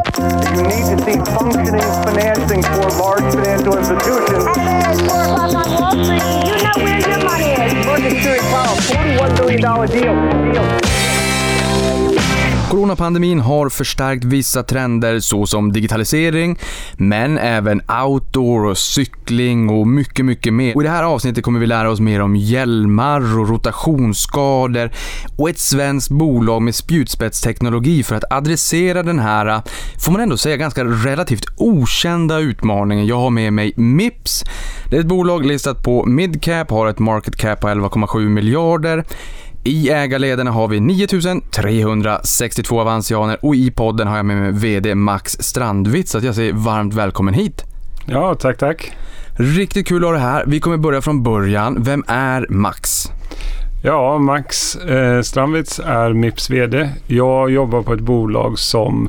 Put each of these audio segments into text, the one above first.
You need to see functioning financing for large financial institutions. At 4 o'clock on Wall Street, you know where your money is. Series Powell, $41 billion deal. deal. Coronapandemin har förstärkt vissa trender såsom digitalisering, men även outdoor och cykling och mycket, mycket mer. Och I det här avsnittet kommer vi lära oss mer om hjälmar och rotationsskador och ett svenskt bolag med spjutspetsteknologi för att adressera den här, får man ändå säga, ganska relativt okända utmaningen. Jag har med mig Mips. Det är ett bolag listat på midcap, har ett market cap på 11,7 miljarder. I ägarlederna har vi 9362 avansianer och i podden har jag med mig VD Max Strandvitt så jag säger varmt välkommen hit. Ja, tack, tack. Riktigt kul att ha det här. Vi kommer börja från början. Vem är Max? Ja, Max eh, Strandwitz är Mips VD. Jag jobbar på ett bolag som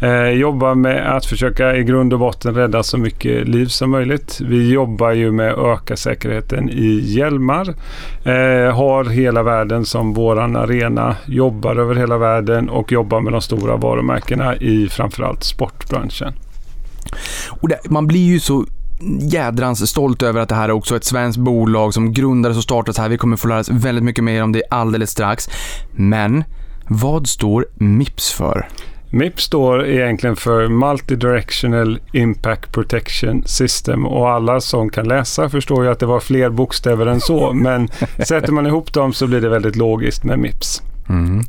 eh, jobbar med att försöka i grund och botten rädda så mycket liv som möjligt. Vi jobbar ju med att öka säkerheten i hjälmar. Eh, har hela världen som våran arena. Jobbar över hela världen och jobbar med de stora varumärkena i framförallt sportbranschen. Och det, man blir ju så jädrans stolt över att det här är också ett svenskt bolag som grundades och startades här. Vi kommer få lära oss väldigt mycket mer om det alldeles strax. Men vad står MIPS för? MIPS står egentligen för Multidirectional Impact Protection System och alla som kan läsa förstår ju att det var fler bokstäver än så men sätter man ihop dem så blir det väldigt logiskt med MIPS. Mm.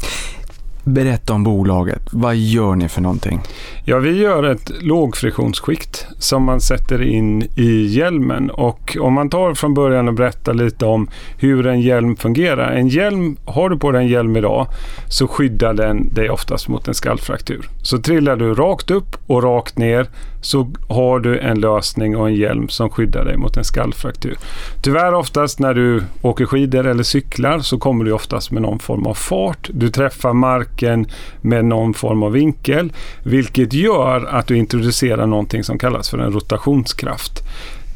Berätta om bolaget. Vad gör ni för någonting? Ja, vi gör ett lågfriktionsskikt som man sätter in i hjälmen. Och om man tar från början och berättar lite om hur en hjälm fungerar. En hjälm, har du på dig en hjälm idag så skyddar den dig oftast mot en skallfraktur. Så trillar du rakt upp och rakt ner så har du en lösning och en hjälm som skyddar dig mot en skallfraktur. Tyvärr oftast när du åker skidor eller cyklar så kommer du oftast med någon form av fart. Du träffar marken med någon form av vinkel vilket gör att du introducerar någonting som kallas för en rotationskraft.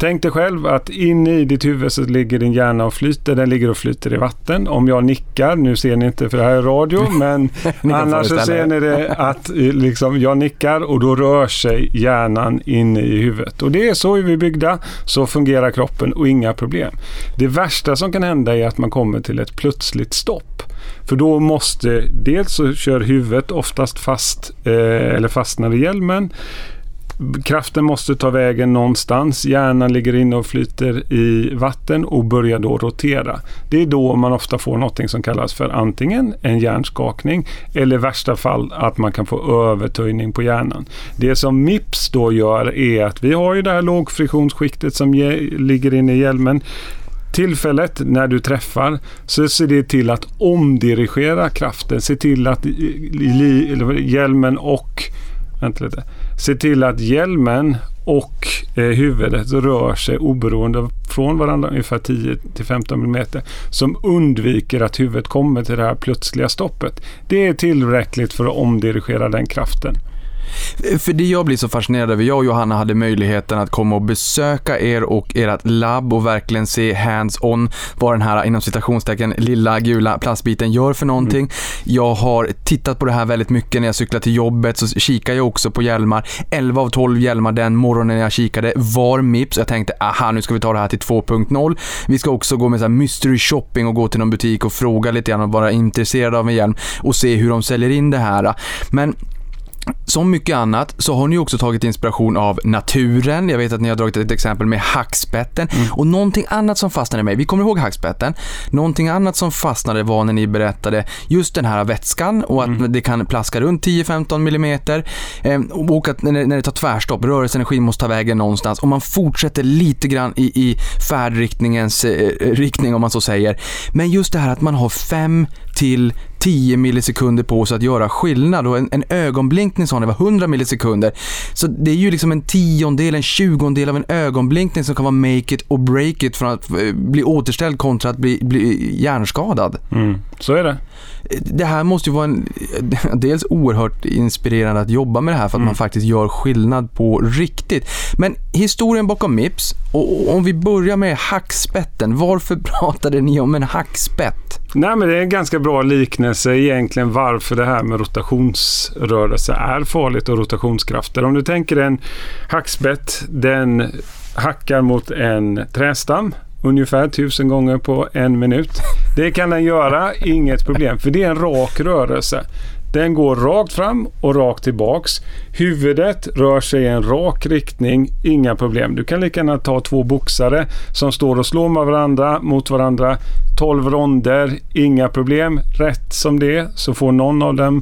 Tänk dig själv att inne i ditt huvud så ligger din hjärna och flyter. Den ligger och flyter i vatten. Om jag nickar, nu ser ni inte för det här är radio, men annars så ser ni det att liksom, jag nickar och då rör sig hjärnan inne i huvudet. Och det är så är vi byggda. Så fungerar kroppen och inga problem. Det värsta som kan hända är att man kommer till ett plötsligt stopp. För då måste, dels så kör huvudet oftast fast eh, eller fastnar i hjälmen kraften måste ta vägen någonstans. Hjärnan ligger inne och flyter i vatten och börjar då rotera. Det är då man ofta får något som kallas för antingen en hjärnskakning eller i värsta fall att man kan få övertöjning på hjärnan. Det som MIPS då gör är att vi har ju det här lågfriktionsskiktet som ligger inne i hjälmen tillfället när du träffar så ser det till att omdirigera kraften. Se till att hjälmen och vänta lite, se till att hjälmen och eh, huvudet rör sig oberoende från varandra ungefär 10 15 mm som undviker att huvudet kommer till det här plötsliga stoppet. Det är tillräckligt för att omdirigera den kraften. För det jag blir så fascinerad över, jag och Johanna hade möjligheten att komma och besöka er och ert labb och verkligen se hands-on vad den här inom citationstecken lilla gula plastbiten gör för någonting. Mm. Jag har tittat på det här väldigt mycket när jag cyklar till jobbet så kikar jag också på hjälmar. 11 av 12 hjälmar den morgonen jag kikade var Mips. Jag tänkte aha nu ska vi ta det här till 2.0. Vi ska också gå med så mystery shopping och gå till någon butik och fråga lite grann och vara intresserad av en hjälm och se hur de säljer in det här. Men som mycket annat så har ni också tagit inspiration av naturen. Jag vet att ni har dragit ett exempel med hackspetten. Mm. Och någonting annat som fastnade mig, vi kommer ihåg hackspetten. Någonting annat som fastnade var när ni berättade just den här vätskan och att mm. det kan plaska runt 10-15 millimeter. Eh, och att när, det tar tvärstopp, rörelseenergin måste ta vägen någonstans. Och man fortsätter lite grann i, i färdriktningens eh, riktning om man så säger. Men just det här att man har 5 till 10 millisekunder på sig att göra skillnad och en, en ögonblinkning sa ni var 100 millisekunder. Så det är ju liksom en tiondel, en tjugondel av en ögonblinkning som kan vara make it och break it från att eh, bli återställd kontra att bli, bli hjärnskadad. Mm, så är det. Det här måste ju vara en, dels oerhört inspirerande att jobba med det här för att Mm. man faktiskt gör skillnad på riktigt. Men historien bakom Mips, och om vi börjar med hackspetten. Varför pratade ni om en hackspett? Nej, men det är en ganska bra liknelse egentligen varför det här med rotationsrörelse är farligt och rotationskrafter. Om du tänker en hackspett, den hackar mot en trästam ungefär tusen gånger på en minut. Det kan den göra, inget problem, för det är en rak rörelse. Den går rakt fram och rakt tillbaks. Huvudet rör sig i en rak riktning, inga problem. Du kan lika gärna ta två boxare som står och slår med varandra, mot varandra. 12 ronder, inga problem. Rätt som det är så får någon av dem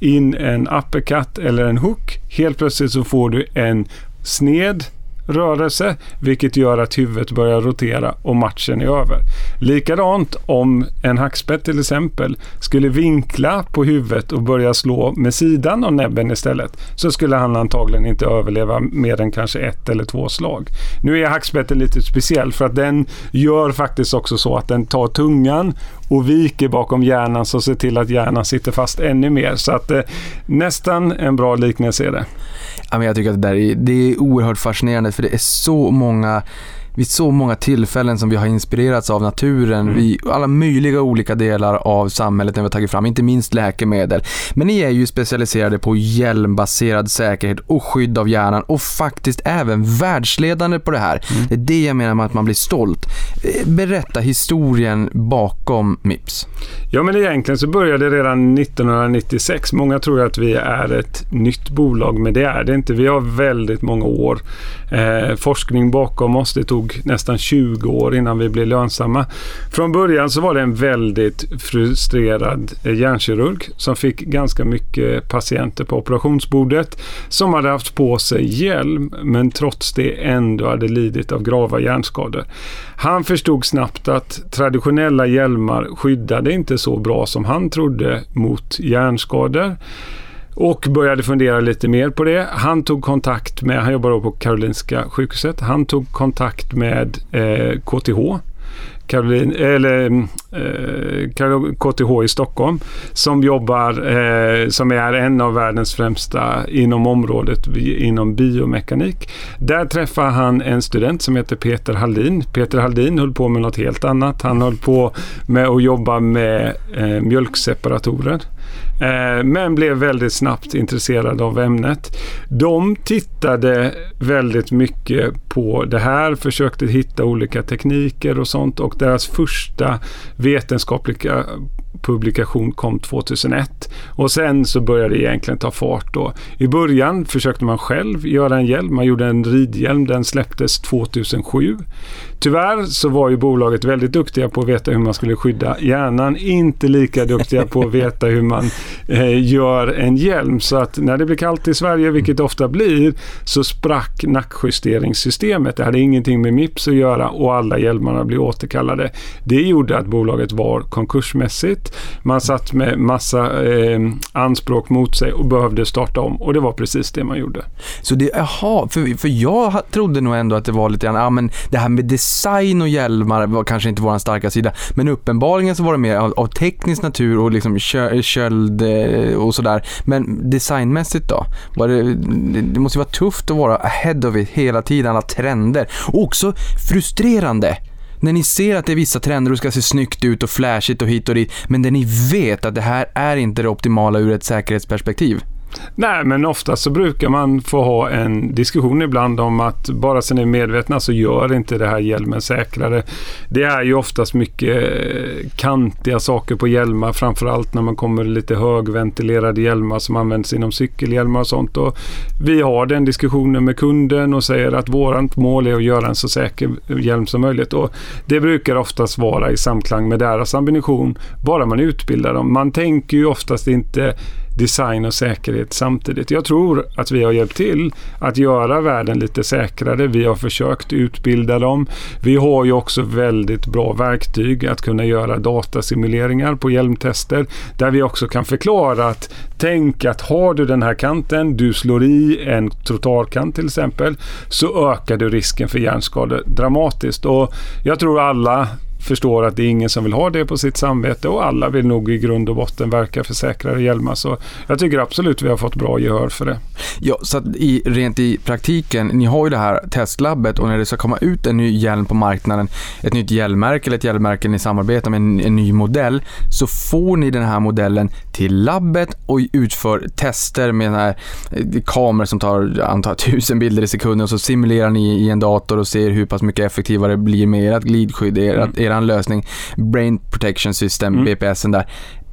in en uppercut eller en hook. Helt plötsligt så får du en sned rörelse, vilket gör att huvudet börjar rotera och matchen är över. Likadant om en hackspett till exempel skulle vinkla på huvudet och börja slå med sidan av näbben istället, så skulle han antagligen inte överleva mer än kanske ett eller två slag. Nu är hackspetten lite speciell för att den gör faktiskt också så att den tar tungan och viker bakom hjärnan så ser till att hjärnan sitter fast ännu mer. Så att eh, nästan en bra liknelse är det. Jag tycker att det där är, det är oerhört fascinerande för det är så många vid så många tillfällen som vi har inspirerats av naturen, Mm. vid alla möjliga olika delar av samhället när vi har tagit fram, inte minst läkemedel. Men ni är ju specialiserade på hjälmbaserad säkerhet och skydd av hjärnan och faktiskt även världsledande på det här. Mm. Det är det jag menar med att man blir stolt. Eh, Berätta historien bakom Mips. Ja, men egentligen så började det redan 1996. Många tror att vi är ett nytt bolag, men det är det inte. Vi har väldigt många år eh, forskning bakom oss. Det tog nästan 20 år innan vi blev lönsamma. Från början så var det en väldigt frustrerad hjärnkirurg som fick ganska mycket patienter på operationsbordet som hade haft på sig hjälm, men trots det ändå hade lidit av grava hjärnskador. Han förstod snabbt att traditionella hjälmar skyddade inte så bra som han trodde mot hjärnskador och började fundera lite mer på det. Han tog kontakt med, han jobbar då på Karolinska sjukhuset, han tog kontakt med eh, KTH Caroline, eller, mm, eh, KTH i Stockholm som jobbar, eh, som är en av världens främsta inom området inom biomekanik. Där träffar han en student som heter Peter Hallin. Peter Hallin höll på med något helt annat. Han höll på med att jobba med eh, mjölkseparatorer. Eh, men blev väldigt snabbt intresserad av ämnet. De tittade väldigt mycket på det här, försökte hitta olika tekniker och sånt och deras första vetenskapliga publikation kom 2001 och sen så började det egentligen ta fart då. I början försökte man själv göra en hjälm. Man gjorde en ridhjälm. Den släpptes 2007. Tyvärr så var ju bolaget väldigt duktiga på att veta hur man skulle skydda hjärnan. Inte lika duktiga på att veta hur man eh, gör en hjälm. Så att när det blir kallt i Sverige, vilket det ofta blir, så sprack nackjusteringssystemet. Det hade ingenting med Mips att göra och alla hjälmarna blev återkallade. Det gjorde att bolaget var konkursmässigt. Man satt med massa eh, anspråk mot sig och behövde starta om och det var precis det man gjorde. Så det, jaha, för, för jag trodde nog ändå att det var lite grann, ja men det här med design och hjälmar var kanske inte vår starka sida, men uppenbarligen så var det mer av, av teknisk natur och liksom kö, köld eh, och sådär. Men designmässigt då? Var det, det, det måste ju vara tufft att vara ahead of it hela tiden, alla trender. Och också frustrerande. När ni ser att det är vissa trender och det ska se snyggt ut och flashigt och hit och dit, men där ni vet att det här är inte det optimala ur ett säkerhetsperspektiv. Nej, men oftast så brukar man få ha en diskussion ibland om att bara så ni är medvetna så gör inte det här hjälmen säkrare. Det är ju oftast mycket eh, kantiga saker på hjälmar, framförallt när man kommer lite högventilerade hjälmar som används inom cykelhjälmar och sånt. Och vi har den diskussionen med kunden och säger att vårt mål är att göra en så säker hjälm som möjligt. Och det brukar oftast vara i samklang med deras ambition, bara man utbildar dem. Man tänker ju oftast inte design och säkerhet samtidigt. Jag tror att vi har hjälpt till att göra världen lite säkrare. Vi har försökt utbilda dem. Vi har ju också väldigt bra verktyg att kunna göra datasimuleringar på hjälmtester där vi också kan förklara att tänk att har du den här kanten, du slår i en trottoarkant till exempel, så ökar du risken för hjärnskador dramatiskt. Och jag tror alla förstår att det är ingen som vill ha det på sitt samvete och alla vill nog i grund och botten verka för säkrare hjälmar. Så jag tycker absolut vi har fått bra gehör för det. Ja, så att i, rent i praktiken, ni har ju det här testlabbet och när det ska komma ut en ny hjälm på marknaden, ett nytt hjälmmärke eller ett hjälmmärke ni samarbetar med en, en ny modell, så får ni den här modellen till labbet och utför tester med den här eh, kameror som tar antar tusen bilder i sekunden och så simulerar ni i en dator och ser hur pass mycket effektivare det blir med ert glidskydd, ert, Mm. Eran lösning, Brain Protection System, Mm. BPSen där.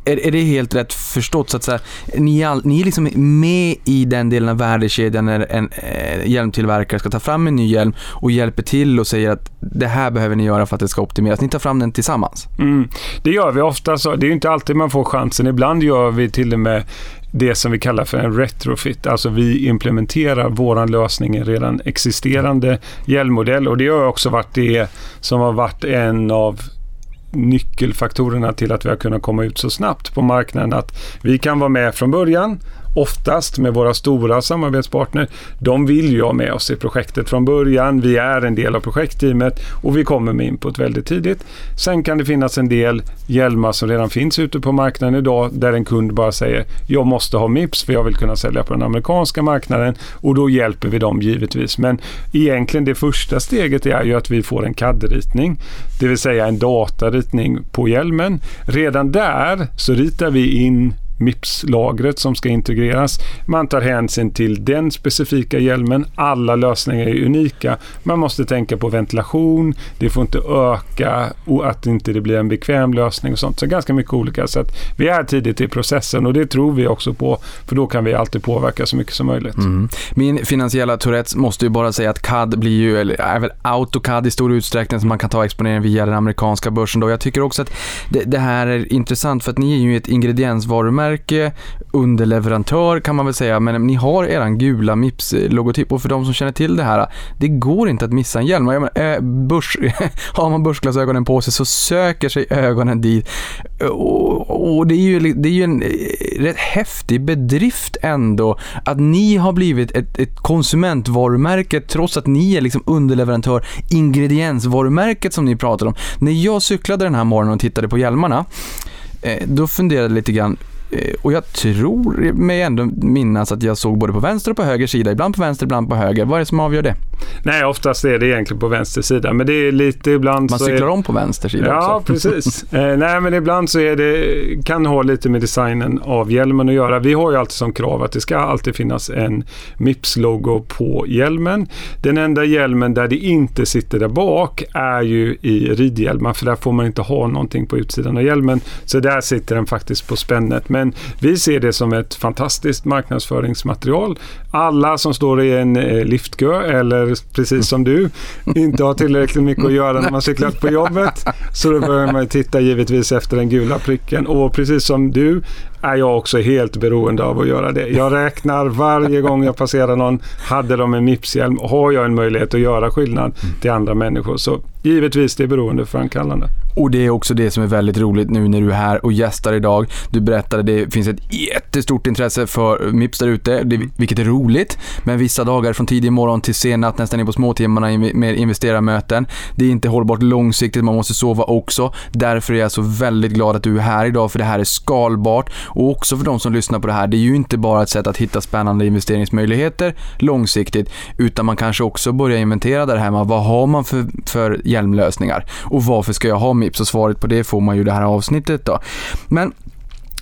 Är, är det helt rätt förstått? Så att säga, ni, all, ni är liksom med i den delen av värdekedjan när en eh, hjälmtillverkare ska ta fram en ny hjälm och hjälper till och säger att det här behöver ni göra för att det ska optimeras. Ni tar fram den tillsammans. Mm. Det gör vi ofta. Så det är ju inte alltid man får chansen. Ibland gör vi till och med det som vi kallar för en retrofit. Alltså vi implementerar våran lösning i redan existerande hjälmmodell och det har också varit det som har varit en av nyckelfaktorerna till att vi har kunnat komma ut så snabbt på marknaden. Att vi kan vara med från början, oftast med våra stora samarbetspartner. De vill ju ha med oss i projektet från början. Vi är en del av projektteamet och vi kommer med input väldigt tidigt. Sen kan det finnas en del hjälmar som redan finns ute på marknaden idag där en kund bara säger jag måste ha Mips för jag vill kunna sälja på den amerikanska marknaden och då hjälper vi dem givetvis. Men egentligen det första steget är ju att vi får en CAD-ritning, det vill säga en dataritning på hjälmen. Redan där så ritar vi in MIPS-lagret som ska integreras. Man tar hänsyn till den specifika hjälmen. Alla lösningar är unika. Man måste tänka på ventilation, det får inte öka och att inte det blir en bekväm lösning och sånt. Så ganska mycket olika. Så att vi är tidigt i processen och det tror vi också på för då kan vi alltid påverka så mycket som möjligt. Mm. Min finansiella Tourettes måste ju bara säga att CAD blir ju, eller är väl AutoCAD i stor utsträckning som man kan ta exponering via den amerikanska börsen då. Jag tycker också att det, det här är intressant för att ni är ju ett ingrediensvarumärke, underleverantör kan man väl säga, men ni har eran gula Mips-logotyp och för de som känner till det här, det går inte att missa en hjälm. Jag menar, äh, börs, har man börsglasögonen på sig så söker sig ögonen dit och, och det är ju, det är ju en eh, rätt häftig bedrift ändå att ni har blivit ett, ett konsumentvarumärke trots att ni är liksom underleverantör, ingrediensvarumärket som ni pratar om. När jag cyklade den här morgonen och tittade på hjälmarna, eh, då funderade jag lite grann och jag tror mig ändå minnas att jag såg både på vänster och på höger sida, ibland på vänster, ibland på höger. Vad är det som avgör det? Nej, oftast är det egentligen på vänster sida, men det är lite ibland Man cyklar är... om på vänster sida Ja, också. precis. eh, nej, men ibland så är det, kan ha lite med designen av hjälmen att göra. Vi har ju alltid som krav att det ska alltid finnas en Mips-logo på hjälmen. Den enda hjälmen där det inte sitter där bak är ju i ridhjälmar, för där får man inte ha någonting på utsidan av hjälmen. Så där sitter den faktiskt på spännet. Men vi ser det som ett fantastiskt marknadsföringsmaterial. Alla som står i en eh, liftkö eller precis som du inte har tillräckligt mycket att göra när man cyklat på jobbet. Så då börjar man titta givetvis efter den gula pricken. Och precis som du är jag också helt beroende av att göra det. Jag räknar varje gång jag passerar någon. Hade de en Mips-hjälm har jag en möjlighet att göra skillnad till andra människor. Så givetvis det är beroendeframkallande. Och det är också det som är väldigt roligt nu när du är här och gästar idag. Du berättade att det finns ett jättestort intresse för Mips där ute, det- vilket är roligt. Men vissa dagar från tidig morgon till sen natt, nästan in på småtimmarna med investerarmöten. Det är inte hållbart långsiktigt, man måste sova också. Därför är jag så väldigt glad att du är här idag, för det här är skalbart. Och också för de som lyssnar på det här, det är ju inte bara ett sätt att hitta spännande investeringsmöjligheter långsiktigt, utan man kanske också börjar inventera där hemma. Vad har man för, för hjälmlösningar? Och varför ska jag ha Mips? Och svaret på det får man ju i det här avsnittet då. Men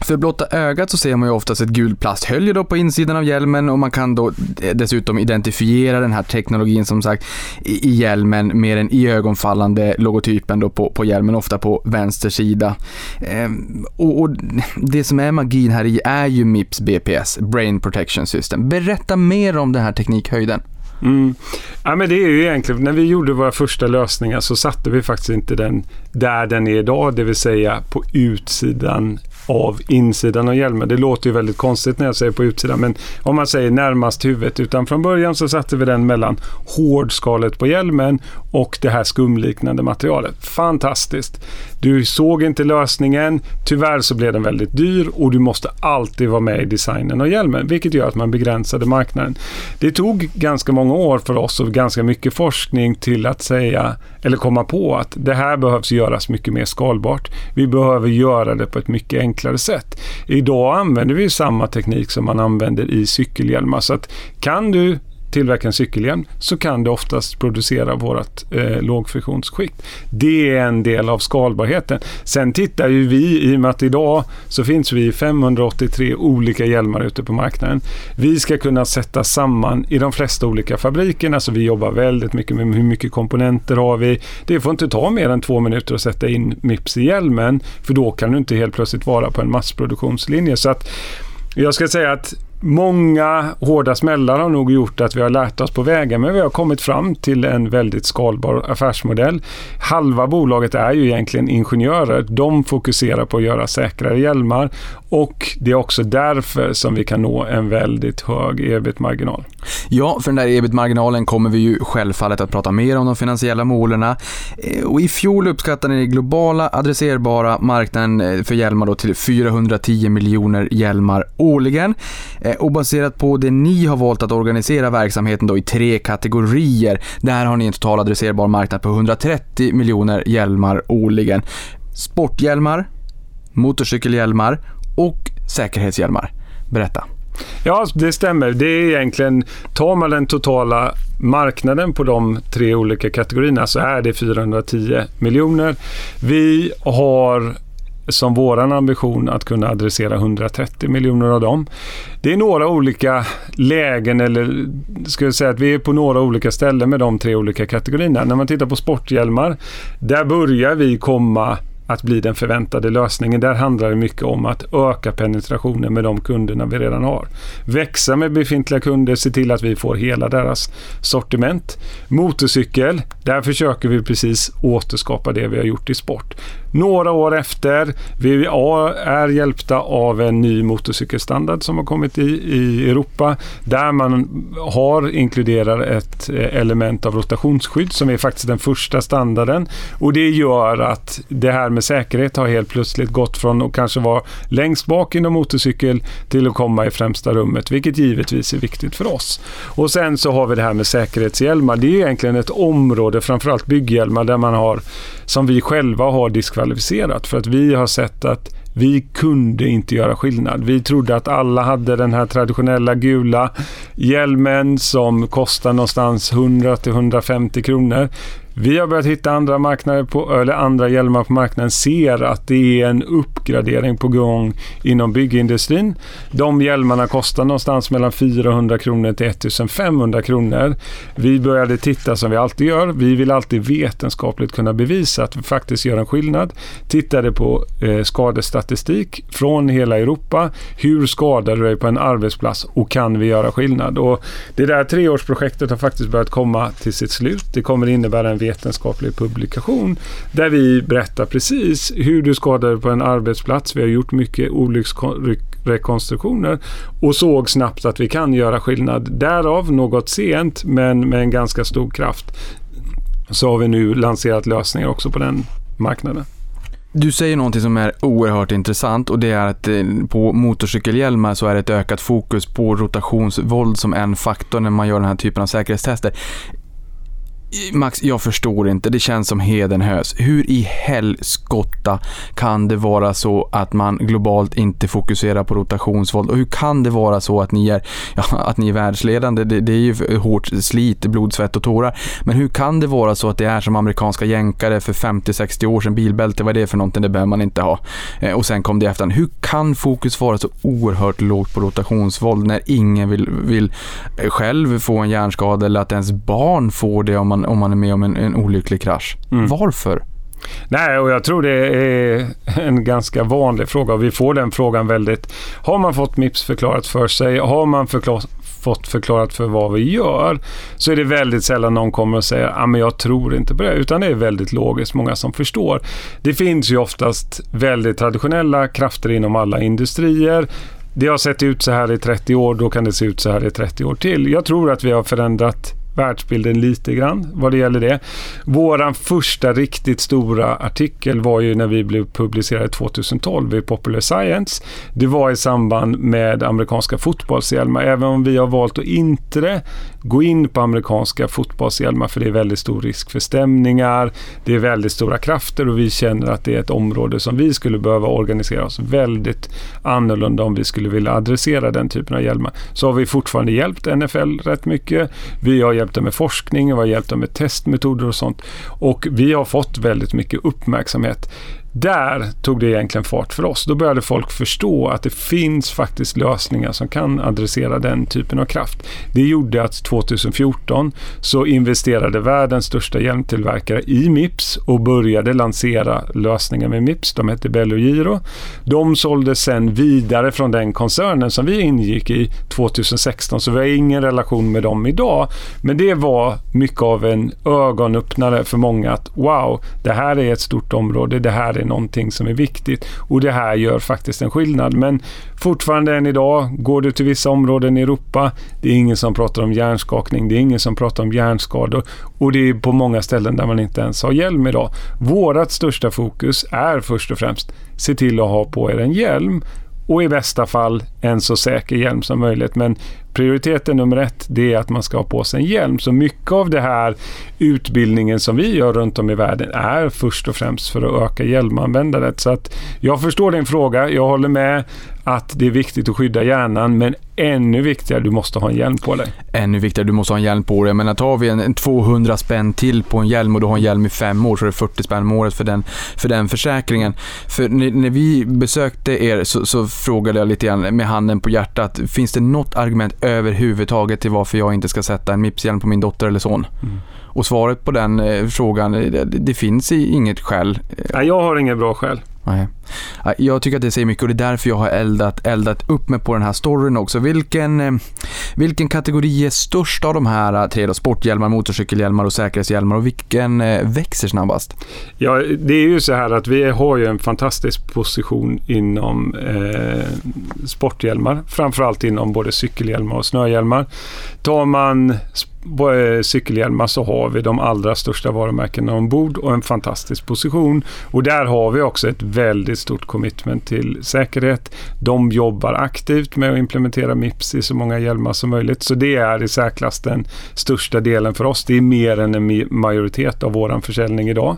för blotta ögat så ser man ju oftast ett gult plasthölje då på insidan av hjälmen och man kan då dessutom identifiera den här teknologin som sagt i i hjälmen med den iögonfallande logotypen då på, på hjälmen, ofta på vänster sida. Ehm, och, och det som är magin här i är ju Mips BPS, Brain Protection System. Berätta mer om den här teknikhöjden. Mm. Ja, men det är ju egentligen, när vi gjorde våra första lösningar så satte vi faktiskt inte den där den är idag, det vill säga på utsidan av insidan av hjälmen. Det låter ju väldigt konstigt när jag säger på utsidan, men om man säger närmast huvudet. Utan från början så satte vi den mellan hårdskalet på hjälmen och det här skumliknande materialet. Fantastiskt! Du såg inte lösningen. Tyvärr så blev den väldigt dyr och du måste alltid vara med i designen av hjälmen, vilket gör att man begränsade marknaden. Det tog ganska många år för oss och ganska mycket forskning till att säga eller komma på att det här behövs göras mycket mer skalbart. Vi behöver göra det på ett mycket enklare sätt. Idag använder vi samma teknik som man använder i cykelhjälmar. Så att kan du tillverka en cykelhjälm så kan det oftast producera vårt eh, lågfriktionsskikt. Det är en del av skalbarheten. Sen tittar ju vi, i och med att idag så finns vi i 583 olika hjälmar ute på marknaden. Vi ska kunna sätta samman i de flesta olika fabrikerna, så vi jobbar väldigt mycket med hur mycket komponenter har vi. Det får inte ta mer än två minuter att sätta in Mips i hjälmen, för då kan du inte helt plötsligt vara på en massproduktionslinje. Så att jag ska säga att Många hårda smällar har nog gjort att vi har lärt oss på vägen, men vi har kommit fram till en väldigt skalbar affärsmodell. Halva bolaget är ju egentligen ingenjörer. De fokuserar på att göra säkrare hjälmar och det är också därför som vi kan nå en väldigt hög ebit-marginal. Ja, för den där ebit-marginalen kommer vi ju självfallet att prata mer om de finansiella målen. Eh, och I fjol uppskattade den globala adresserbara marknaden eh, för hjälmar då till 410 miljoner hjälmar årligen. Eh, Eh, och baserat på det ni har valt att organisera verksamheten då i tre kategorier, där har ni en total adresserbar marknad på 130 miljoner hjälmar årligen. Sporthjälmar, motorcykelhjälmar och säkerhetshjälmar. Berätta. Ja, det stämmer. Det är egentligen, tar man den totala marknaden på de tre olika kategorierna så är det 410 miljoner. Vi har som våran ambition att kunna adressera 130 miljoner av dem. Det är några olika lägen, eller ska jag säga att vi är på några olika ställen med de tre olika kategorierna. När man tittar på sporthjälmar, där börjar vi komma att bli den förväntade lösningen. Där handlar det mycket om att öka penetrationen med de kunderna vi redan har. Växa med befintliga kunder, se till att vi får hela deras sortiment. Motorcykel, där försöker vi precis återskapa det vi har gjort i sport. Några år efter, vi är hjälpta av en ny motorcykelstandard som har kommit i, i Europa där man har inkluderat ett eh, element av rotationsskydd som är faktiskt den första standarden och det gör att det här med säkerhet har helt plötsligt gått från att kanske vara längst bak inom motorcykel till att komma i främsta rummet, vilket givetvis är viktigt för oss. Och sen så har vi det här med säkerhetshjälmar. Det är egentligen ett område, framförallt bygghjälmar, där man har, som vi själva har diskvalificerat för att vi har sett att vi kunde inte göra skillnad. Vi trodde att alla hade den här traditionella gula hjälmen som kostar någonstans 100 150 kronor. Vi har börjat hitta andra, marknader på, eller andra hjälmar på marknaden, ser att det är en uppgradering på gång inom byggindustrin. De hjälmarna kostar någonstans mellan 400 kronor till 1500 kronor. Vi började titta som vi alltid gör. Vi vill alltid vetenskapligt kunna bevisa att vi faktiskt gör en skillnad. Tittade på eh, skadestatistik från hela Europa. Hur skadar du dig på en arbetsplats och kan vi göra skillnad? Och det där treårsprojektet har faktiskt börjat komma till sitt slut. Det kommer innebära en vetenskaplig publikation där vi berättar precis hur du skadade på en arbetsplats. Vi har gjort mycket olycksrekonstruktioner och såg snabbt att vi kan göra skillnad. Därav något sent men med en ganska stor kraft så har vi nu lanserat lösningar också på den marknaden. Du säger någonting som är oerhört intressant och det är att eh, på motorcykelhjälmar så är det ett ökat fokus på rotationsvåld som en faktor när man gör den här typen av säkerhetstester. Max, jag förstår inte. Det känns som hedenhös. Hur i helskotta kan det vara så att man globalt inte fokuserar på rotationsvåld? Och hur kan det vara så att ni är, ja, att ni är världsledande? Det, det är ju hårt slit, blod, svett och tårar. Men hur kan det vara så att det är som amerikanska jänkare för 50-60 år sedan? Bilbälte, vad är det för någonting? Det behöver man inte ha. Eh, och sen kom det efter. Hur kan fokus vara så oerhört lågt på rotationsvåld när ingen vill, vill eh, själv få en hjärnskada eller att ens barn får det om man om man är med om en, en olycklig krasch. Mm. Varför? Nej, och jag tror det är en ganska vanlig fråga och vi får den frågan väldigt. Har man fått MIPS förklarat för sig? Har man förklar, fått förklarat för vad vi gör så är det väldigt sällan någon kommer och säger ah, men jag tror inte på det. Utan det är väldigt logiskt, många som förstår. Det finns ju oftast väldigt traditionella krafter inom alla industrier. Det har sett ut så här i 30 år, då kan det se ut så här i 30 år till. Jag tror att vi har förändrat världsbilden lite grann vad det gäller det. Våran första riktigt stora artikel var ju när vi blev publicerade 2012 i Popular Science. Det var i samband med amerikanska fotbollshjälmar. Även om vi har valt att inte gå in på amerikanska fotbollshjälmar för det är väldigt stor risk för stämningar. Det är väldigt stora krafter och vi känner att det är ett område som vi skulle behöva organisera oss väldigt annorlunda om vi skulle vilja adressera den typen av hjälmar. Så har vi fortfarande hjälpt NFL rätt mycket. Vi har hjälpt dem med forskning, vi har hjälpt dem med testmetoder och sånt. Och vi har fått väldigt mycket uppmärksamhet. Där tog det egentligen fart för oss. Då började folk förstå att det finns faktiskt lösningar som kan adressera den typen av kraft. Det gjorde att 2014 så investerade världens största hjälmtillverkare i Mips och började lansera lösningar med Mips. De hette Bello Giro. De sålde sen vidare från den koncernen som vi ingick i 2016 så vi har ingen relation med dem idag. Men det var mycket av en ögonöppnare för många att wow, det här är ett stort område. Det här är är någonting som är viktigt och det här gör faktiskt en skillnad. Men fortfarande än idag, går du till vissa områden i Europa, det är ingen som pratar om hjärnskakning, det är ingen som pratar om hjärnskador och det är på många ställen där man inte ens har hjälm idag. Vårat största fokus är först och främst se till att ha på er en hjälm och i bästa fall en så säker hjälm som möjligt. Men prioriteten nummer ett det är att man ska ha på sig en hjälm. Så mycket av det här utbildningen som vi gör runt om i världen är först och främst för att öka hjälmanvändandet. Så att jag förstår din fråga. Jag håller med att det är viktigt att skydda hjärnan men ännu viktigare, du måste ha en hjälm på dig. Ännu viktigare, du måste ha en hjälm på dig. Men tar vi en, en 200 spänn till på en hjälm och du har en hjälm i fem år så är det 40 spänn om året för den, för den försäkringen. För när, när vi besökte er så, så frågade jag lite grann med handen på hjärtat, finns det något argument överhuvudtaget till varför jag inte ska sätta en Mips-hjälm på min dotter eller son? Mm. Och svaret på den eh, frågan, det, det finns inget skäl. Nej, jag har inget bra skäl. Nej. Jag tycker att det säger mycket och det är därför jag har eldat, eldat upp mig på den här storyn också. Vilken, eh, vilken kategori är störst av de här eh, tre då? Sporthjälmar, motorcykelhjälmar och säkerhetshjälmar och vilken eh, växer snabbast? Ja, det är ju så här att vi har ju en fantastisk position inom eh, sporthjälmar. Framförallt inom både cykelhjälmar och snöhjälmar. Tar man cykelhjälmar så har vi de allra största varumärkena ombord och en fantastisk position. Och där har vi också ett väldigt stort commitment till säkerhet. De jobbar aktivt med att implementera Mips i så många hjälmar som möjligt. Så det är i särklass den största delen för oss. Det är mer än en majoritet av vår försäljning idag.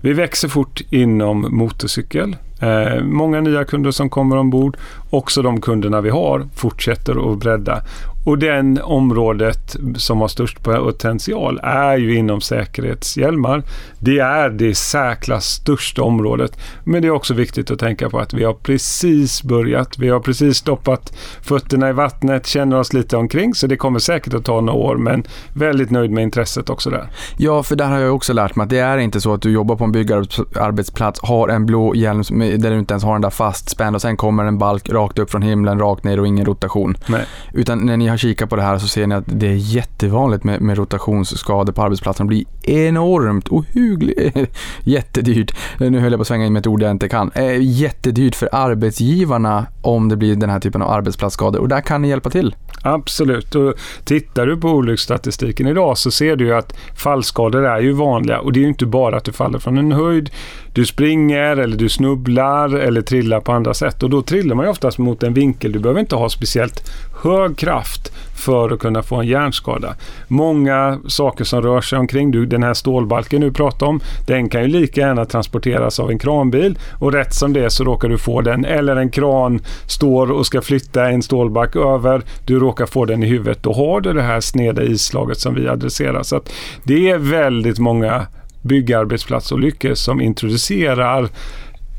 Vi växer fort inom motorcykel. Eh, många nya kunder som kommer ombord. Också de kunderna vi har fortsätter att bredda. Och den området som har störst potential är ju inom säkerhetshjälmar. Det är det säkrast största området. Men det är också viktigt att tänka på att vi har precis börjat. Vi har precis stoppat fötterna i vattnet, känner oss lite omkring. Så det kommer säkert att ta några år, men väldigt nöjd med intresset också där. Ja, för där har jag också lärt mig att det är inte så att du jobbar på en byggarbetsplats, har en blå hjälm där du inte ens har den där fastspänd och sen kommer en balk rakt upp från himlen, rakt ner och ingen rotation. Nej. Utan när ni har kikat på det här så ser ni att det är jättevanligt med, med rotationsskador på arbetsplatsen. Det blir enormt ohyggligt jättedyrt. Nu höll jag på att svänga in med ett ord jag inte kan. Eh, jättedyrt för arbetsgivarna om det blir den här typen av arbetsplatsskador och där kan ni hjälpa till. Absolut. Och tittar du på olycksstatistiken idag så ser du ju att fallskador är ju vanliga och det är ju inte bara att du faller från en höjd. Du springer eller du snubblar eller trillar på andra sätt och då trillar man ju oftast mot en vinkel. Du behöver inte ha speciellt hög kraft för att kunna få en hjärnskada. Många saker som rör sig omkring, du, den här stålbalken du pratar om, den kan ju lika gärna transporteras av en kranbil och rätt som det så råkar du få den. Eller en kran står och ska flytta en stålbalk över, du råkar få den i huvudet. Då har du det här sneda islaget som vi adresserar. Så att det är väldigt många byggarbetsplatsolyckor som introducerar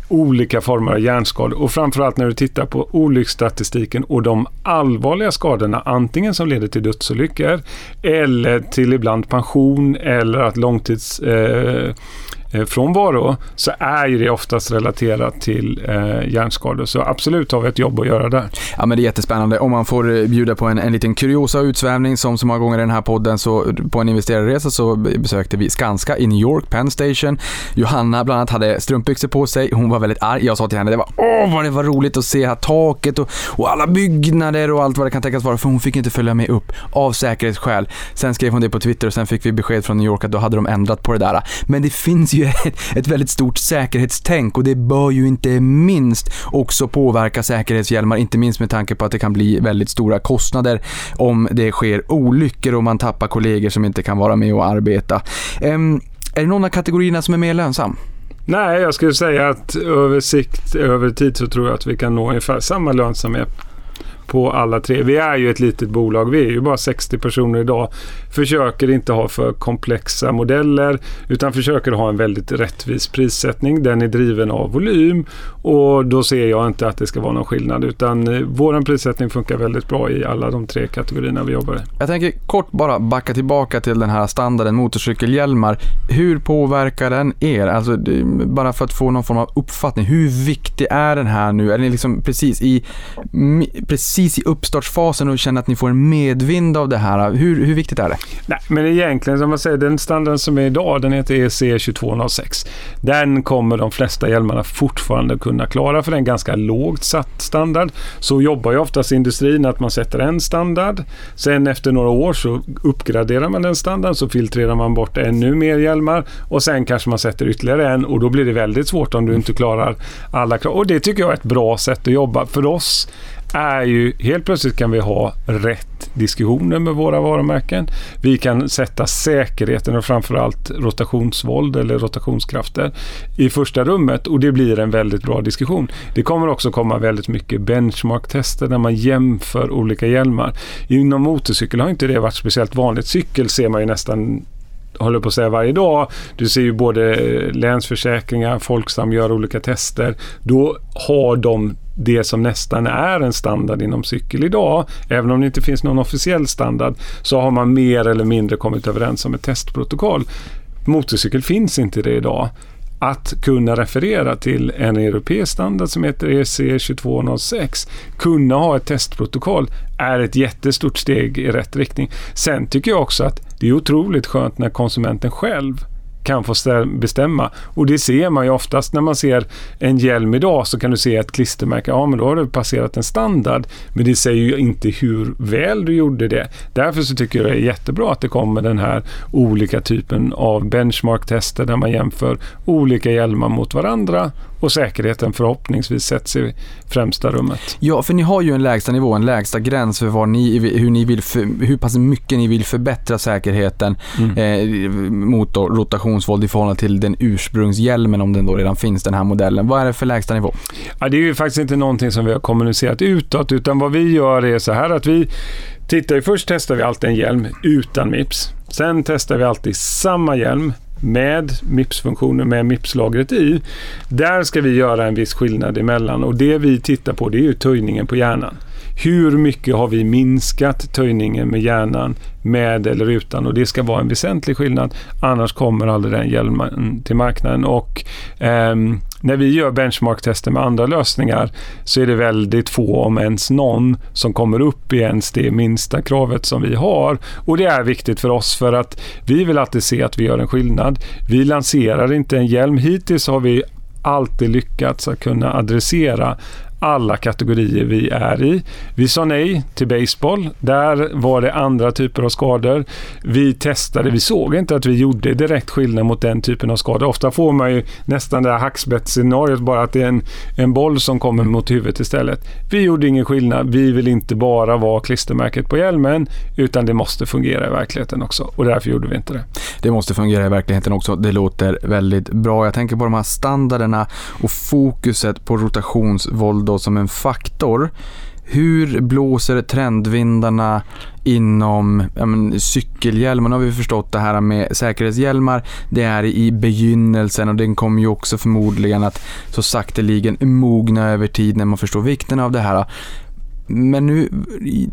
olika former av hjärnskador. Och framförallt när du tittar på olycksstatistiken och de allvarliga skadorna, antingen som leder till dödsolyckor eller till ibland pension eller att långtids eh, Eh, frånvaro så är ju det oftast relaterat till eh, hjärnskador. Så absolut har vi ett jobb att göra där. Ja men det är jättespännande. Om man får eh, bjuda på en, en liten kuriosa utsvävning som så många gånger i den här podden så på en investerarresa så besökte vi Skanska i New York, Penn Station. Johanna bland annat hade strumpbyxor på sig. Hon var väldigt arg. Jag sa till henne det var åh vad det var roligt att se här taket och, och alla byggnader och allt vad det kan tänkas vara för hon fick inte följa med upp av säkerhetsskäl. Sen skrev hon det på Twitter och sen fick vi besked från New York att då hade de ändrat på det där. Men det finns ju ett, väldigt stort säkerhetstänk och det bör ju inte minst också påverka säkerhetshjälmar, inte minst med tanke på att det kan bli väldigt stora kostnader om det sker olyckor och man tappar kollegor som inte kan vara med och arbeta. Um, är det någon av kategorierna som är mer lönsam? Nej, jag skulle säga att över sikt, över tid så tror jag att vi kan nå ungefär samma lönsamhet på alla tre. Vi är ju ett litet bolag. Vi är ju bara 60 personer idag. Försöker inte ha för komplexa modeller utan försöker ha en väldigt rättvis prissättning. Den är driven av volym och då ser jag inte att det ska vara någon skillnad utan eh, vår prissättning funkar väldigt bra i alla de tre kategorierna vi jobbar i. Jag tänker kort bara backa tillbaka till den här standarden motorcykelhjälmar. Hur påverkar den er? Alltså bara för att få någon form av uppfattning. Hur viktig är den här nu? Är den liksom precis i precis precis i uppstartsfasen och känner att ni får en medvind av det här. Hur, hur viktigt är det? Nej, men egentligen som man säger, den standarden som är idag, den heter EC 2206. Den kommer de flesta hjälmarna fortfarande kunna klara för det är en ganska lågt satt standard. Så jobbar ju oftast industrin att man sätter en standard. Sen efter några år så uppgraderar man den standarden så filtrerar man bort ännu mer hjälmar och sen kanske man sätter ytterligare en och då blir det väldigt svårt om du inte klarar alla krav. Och det tycker jag är ett bra sätt att jobba. För oss är ju helt plötsligt kan vi ha rätt diskussioner med våra varumärken. Vi kan sätta säkerheten och framförallt rotationsvåld eller rotationskrafter i första rummet och det blir en väldigt bra diskussion. Det kommer också komma väldigt mycket benchmarktester där man jämför olika hjälmar. Inom motorcykel har inte det varit speciellt vanligt. Cykel ser man ju nästan håller på att säga varje dag. Du ser ju både Länsförsäkringar, Folksam gör olika tester. Då har de det som nästan är en standard inom cykel idag, även om det inte finns någon officiell standard, så har man mer eller mindre kommit överens om ett testprotokoll. Motorcykel finns inte det idag. Att kunna referera till en europeisk standard som heter EC 2206, kunna ha ett testprotokoll, är ett jättestort steg i rätt riktning. Sen tycker jag också att det är otroligt skönt när konsumenten själv kan få bestämma. Och det ser man ju oftast när man ser en hjälm idag så kan du se ett klistermärke. Ja, men då har du passerat en standard. Men det säger ju inte hur väl du gjorde det. Därför så tycker jag det är jättebra att det kommer den här olika typen av benchmark-tester där man jämför olika hjälmar mot varandra och säkerheten förhoppningsvis sätts i främsta rummet. Ja, för ni har ju en lägsta nivå, en lägsta gräns för vad ni, hur, ni vill för, hur pass mycket ni vill förbättra säkerheten mm. eh, mot rotationsvåld i förhållande till den ursprungshjälmen om den då redan finns, den här modellen. Vad är det för lägsta nivå? Ja, det är ju faktiskt inte någonting som vi har kommunicerat utåt, utan vad vi gör är så här att vi tittar först testar vi alltid en hjälm utan Mips. Sen testar vi alltid samma hjälm med MIPS-funktionen, med MIPS-lagret i. Där ska vi göra en viss skillnad emellan och det vi tittar på det är ju töjningen på hjärnan. Hur mycket har vi minskat töjningen med hjärnan med eller utan och det ska vara en väsentlig skillnad. Annars kommer aldrig den hjälmen till marknaden och ehm, när vi gör benchmarktester med andra lösningar så är det väldigt få, om ens någon, som kommer upp i ens det minsta kravet som vi har. Och det är viktigt för oss för att vi vill alltid se att vi gör en skillnad. Vi lanserar inte en hjälm. Hittills har vi alltid lyckats att kunna adressera alla kategorier vi är i. Vi sa nej till baseball. Där var det andra typer av skador. Vi testade, vi såg inte att vi gjorde direkt skillnad mot den typen av skador. Ofta får man ju nästan det här hackspettsscenariot, bara att det är en, en boll som kommer mot huvudet istället. Vi gjorde ingen skillnad. Vi vill inte bara vara klistermärket på hjälmen utan det måste fungera i verkligheten också och därför gjorde vi inte det. Det måste fungera i verkligheten också. Det låter väldigt bra. Jag tänker på de här standarderna och fokuset på rotationsvåld då som en faktor. Hur blåser trendvindarna inom men, cykelhjälmar? Nu har vi förstått det här med säkerhetshjälmar. Det är i begynnelsen och den kommer ju också förmodligen att så sakteligen mogna över tid när man förstår vikten av det här. Men nu,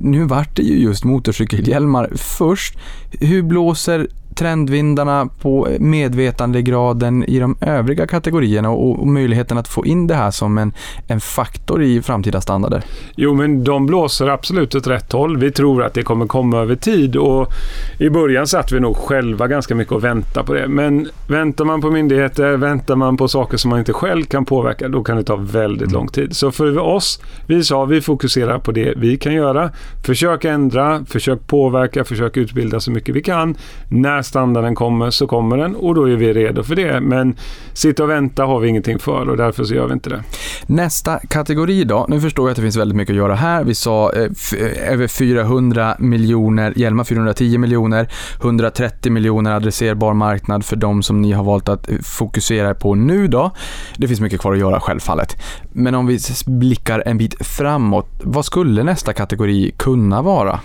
nu vart det ju just motorcykelhjälmar först. Hur blåser trendvindarna på medvetandegraden i de övriga kategorierna och, och möjligheten att få in det här som en, en faktor i framtida standarder? Jo, men de blåser absolut åt rätt håll. Vi tror att det kommer komma över tid och i början satt vi nog själva ganska mycket och väntade på det. Men väntar man på myndigheter, väntar man på saker som man inte själv kan påverka, då kan det ta väldigt lång tid. Så för oss, vi sa vi fokuserar på det vi kan göra. Försök ändra, försök påverka, försök utbilda så mycket vi kan. När standarden kommer så kommer den och då är vi redo för det. Men sitta och vänta har vi ingenting för och därför så gör vi inte det. Nästa kategori då. Nu förstår jag att det finns väldigt mycket att göra här. Vi sa eh, eh över 400 miljoner hjälmar, 410 miljoner, 130 miljoner adresserbar marknad för de som ni har valt att eh, fokusera på nu då. Det finns mycket kvar att göra självfallet. Men om vi blickar en bit framåt, vad skulle nästa kategori kunna vara?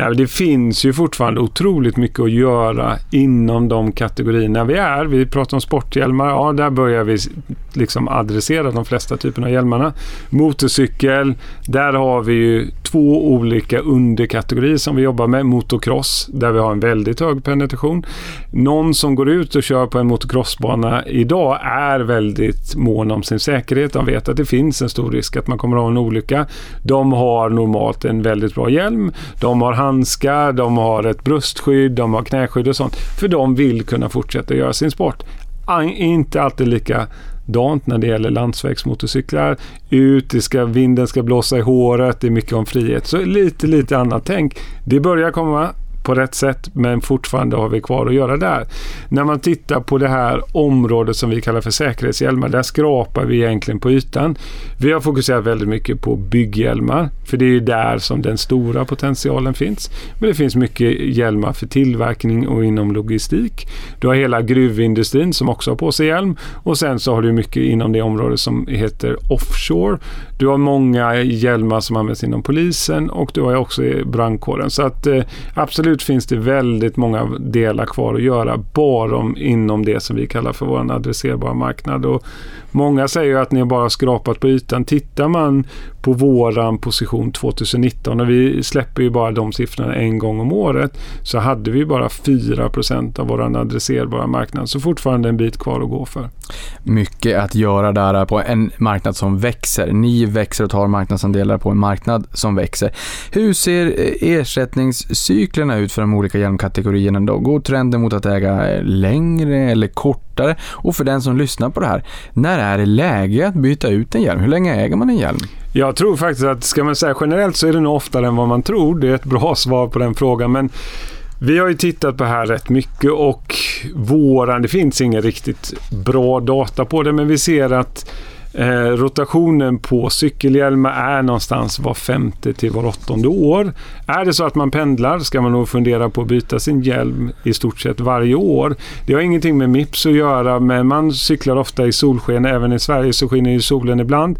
Nej, det finns ju fortfarande otroligt mycket att göra inom de kategorierna vi är. Vi pratar om sporthjälmar. Ja, där börjar vi liksom adressera de flesta typerna av hjälmarna. Motorcykel, där har vi ju två olika underkategorier som vi jobbar med. Motocross, där vi har en väldigt hög penetration. Någon som går ut och kör på en motocrossbana idag är väldigt mån om sin säkerhet. De vet att det finns en stor risk att man kommer att ha en olycka. De har normalt en väldigt bra hjälm. De har handskar, de har ett bröstskydd, de har knäskydd och sånt. För de vill kunna fortsätta göra sin sport. Inte alltid likadant när det gäller landsvägsmotorcyklar. Ut, det ska, vinden ska blåsa i håret, det är mycket om frihet. Så lite, lite annat tänk. Det börjar komma på rätt sätt men fortfarande har vi kvar att göra där. När man tittar på det här området som vi kallar för säkerhetshjälmar, där skrapar vi egentligen på ytan. Vi har fokuserat väldigt mycket på bygghjälmar, för det är ju där som den stora potentialen finns. Men det finns mycket hjälmar för tillverkning och inom logistik. Du har hela gruvindustrin som också har på sig hjälm och sen så har du mycket inom det område som heter offshore. Du har många hjälmar som används inom polisen och du har också i brandkåren. Så att eh, absolut finns det väldigt många delar kvar att göra bara om, inom det som vi kallar för vår adresserbara marknad. Och många säger att ni har bara skrapat på ytan. Tittar man på våran position 2019 och vi släpper ju bara de siffrorna en gång om året så hade vi bara 4% av vår adresserbara marknad. Så fortfarande en bit kvar att gå för. Mycket att göra där på en marknad som växer. Ni växer och tar marknadsandelar på en marknad som växer. Hur ser eh, ersättningscyklerna ut för de olika hjälmkategorierna då? Går trenden mot att äga längre eller kortare? Och för den som lyssnar på det här, när är det läge att byta ut en hjälm? Hur länge äger man en hjälm? Jag tror faktiskt att, ska man säga generellt så är det nog oftare än vad man tror. Det är ett bra svar på den frågan. Men vi har ju tittat på det här rätt mycket och våran, det finns ingen riktigt bra data på det, men vi ser att Eh, rotationen på cykelhjälmar är någonstans var femte till var åttonde år. Är det så att man pendlar ska man nog fundera på att byta sin hjälm i stort sett varje år. Det har ingenting med Mips att göra, men man cyklar ofta i solsken. Även i Sverige så skiner ju solen ibland.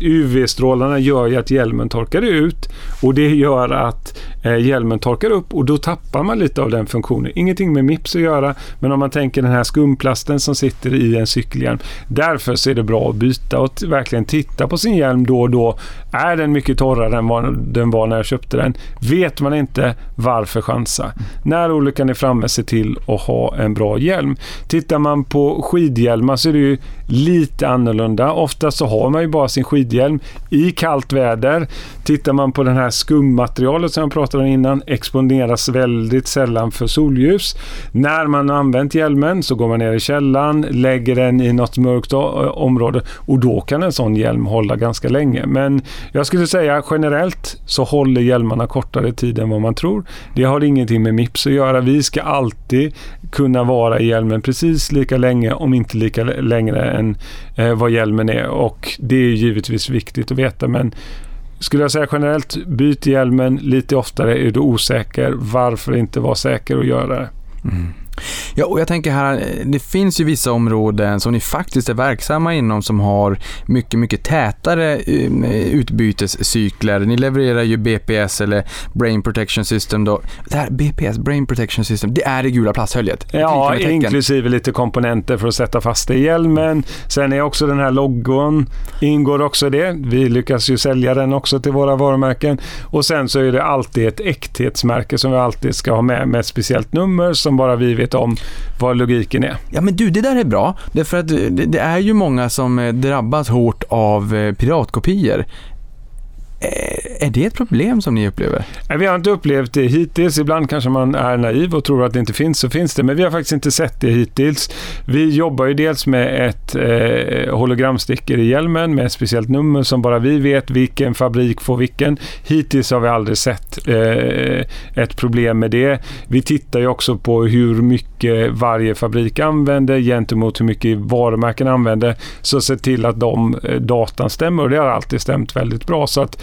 UV-strålarna eh, gör ju att hjälmen torkar ut och det gör att eh, hjälmen torkar upp och då tappar man lite av den funktionen. Ingenting med Mips att göra, men om man tänker den här skumplasten som sitter i en cykelhjälm. Därför så är det bra att byta och verkligen titta på sin hjälm då och då. Är den mycket torrare än vad den var när jag köpte den? Vet man inte, varför chansa? När olyckan är framme, se till att ha en bra hjälm. Tittar man på skidhjälmar så är det ju lite annorlunda. Ofta så har man ju bara sin skidhjälm i kallt väder. Tittar man på den här skummaterialet som jag pratade om innan exponeras väldigt sällan för solljus. När man har använt hjälmen så går man ner i källan, lägger den i något mörkt område och då kan en sån hjälm hålla ganska länge. Men jag skulle säga generellt så håller hjälmarna kortare tid än vad man tror. Det har ingenting med Mips att göra. Vi ska alltid kunna vara i hjälmen precis lika länge, om inte lika längre än eh, vad hjälmen är. Och det är givetvis viktigt att veta. Men skulle jag säga generellt, byt hjälmen lite oftare. Är du osäker, varför inte vara säker och göra det? Mm. Ja, och jag tänker här, det finns ju vissa områden som ni faktiskt är verksamma inom som har mycket, mycket tätare eh, utbytescykler. Ni levererar ju BPS eller Brain Protection System då. Det här BPS, Brain Protection System, det är det gula plasthöljet. Ja, inklusive lite komponenter för att sätta fast det i hjälmen. Sen är också den här loggon, ingår också det. Vi lyckas ju sälja den också till våra varumärken. Och sen så är det alltid ett äkthetsmärke som vi alltid ska ha med, med ett speciellt nummer som bara vi vet om vad logiken är. Ja men du, det där är bra. Därför att eh, det, det är ju många som eh, drabbas hårt av eh, piratkopior. Eh, är det ett problem som ni upplever? Nej, Vi har inte upplevt det hittills. Ibland kanske man är naiv och tror att det inte finns, så finns det. Men vi har faktiskt inte sett det hittills. Vi jobbar ju dels med ett eh, hologramsticker i hjälmen med ett speciellt nummer som bara vi vet vilken fabrik får vilken. Hittills har vi aldrig sett eh, ett problem med det. Vi tittar ju också på hur mycket varje fabrik använder gentemot hur mycket varumärken använder. Så se till att de eh, datan stämmer och det har alltid stämt väldigt bra. Så att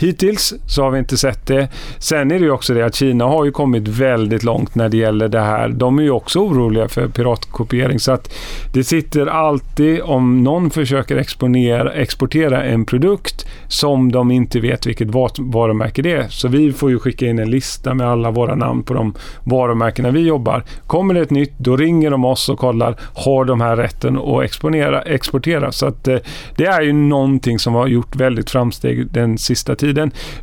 Hittills så har vi inte sett det. Sen är det ju också det att Kina har ju kommit väldigt långt när det gäller det här. De är ju också oroliga för piratkopiering så att det sitter alltid om någon försöker exponera, exportera en produkt som de inte vet vilket varumärke det är. Så vi får ju skicka in en lista med alla våra namn på de varumärkena vi jobbar. Kommer det ett nytt, då ringer de oss och kollar, har de här rätten att exponera, exportera? Så att eh, det är ju någonting som har gjort väldigt framsteg den sista tiden.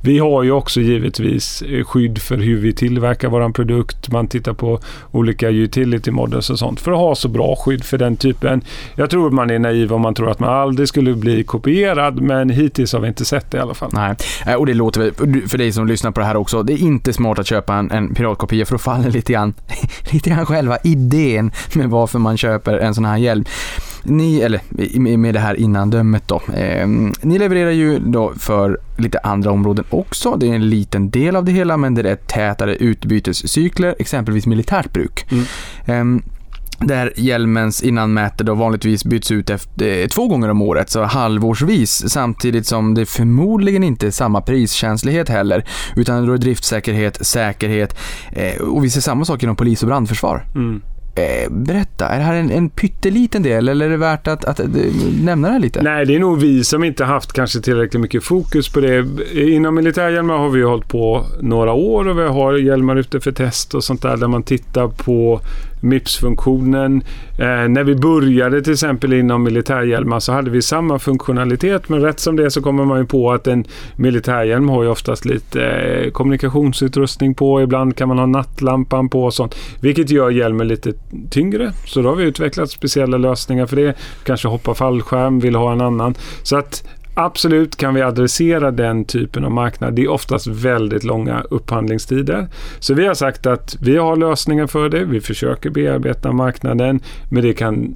Vi har ju också givetvis eh, skydd för hur vi tillverkar våran produkt. Man tittar på olika utility models och sånt för att ha så bra skydd för den typen. Jag tror man är naiv om man tror att man aldrig skulle bli kopierad, men hittills har vi inte sett det i alla fall. Nej, eh, och det låter väl, för dig som lyssnar på det här också, det är inte smart att köpa en, en piratkopia för då faller lite grann, lite grann själva idén med varför man köper en sån här hjälm. Ni, eller med det här innandömet då, eh, ni levererar ju då för lite andra områden också. Det är en liten del av det hela, men det är tätare utbytescykler, exempelvis militärt bruk. Mm. Ehm, där hjälmens innanmäte då vanligtvis byts ut efter, eh, två gånger om året, så halvårsvis, samtidigt som det förmodligen inte är samma priskänslighet heller, utan då är driftsäkerhet, säkerhet eh, och vi ser samma sak inom polis och brandförsvar. Mm. Eh, berätta, är det här en, en pytteliten del eller är det värt att, att, att nämna det här lite? Nej, det är nog vi som inte haft kanske tillräckligt mycket fokus på det. Inom militärhjälmar har vi ju hållit på några år och vi har hjälmar ute för test och sånt där där man tittar på MIPS-funktionen. Eh, när vi började till exempel inom militärhjälmar så alltså hade vi samma funktionalitet men rätt som det så kommer man ju på att en militärhjälm har ju oftast lite eh, kommunikationsutrustning på. Ibland kan man ha nattlampan på och sånt. Vilket gör hjälmen lite tyngre. Så då har vi utvecklat speciella lösningar för det. Kanske hoppa fallskärm, vill ha en annan. Så att Absolut kan vi adressera den typen av marknad. Det är oftast väldigt långa upphandlingstider. Så vi har sagt att vi har lösningar för det. Vi försöker bearbeta marknaden. Men det kan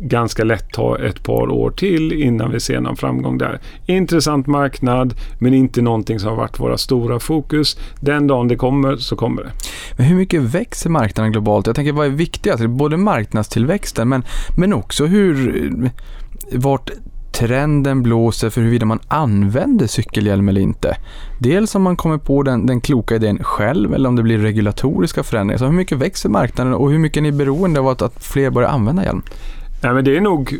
ganska lätt ta ett par år till innan vi ser någon framgång där. Intressant marknad, men inte någonting som har varit våra stora fokus. Den dagen det kommer så kommer det. Men hur mycket växer marknaden globalt? Jag tänker vad är viktigast? Både marknadstillväxten men, men också hur, vart trenden blåser för huruvida man använder cykelhjälm eller inte. Dels om man kommer på den, den kloka idén själv eller om det blir regulatoriska förändringar. Så hur mycket växer marknaden och hur mycket är ni beroende av att, att fler börjar använda hjälm? Nej, men det är nog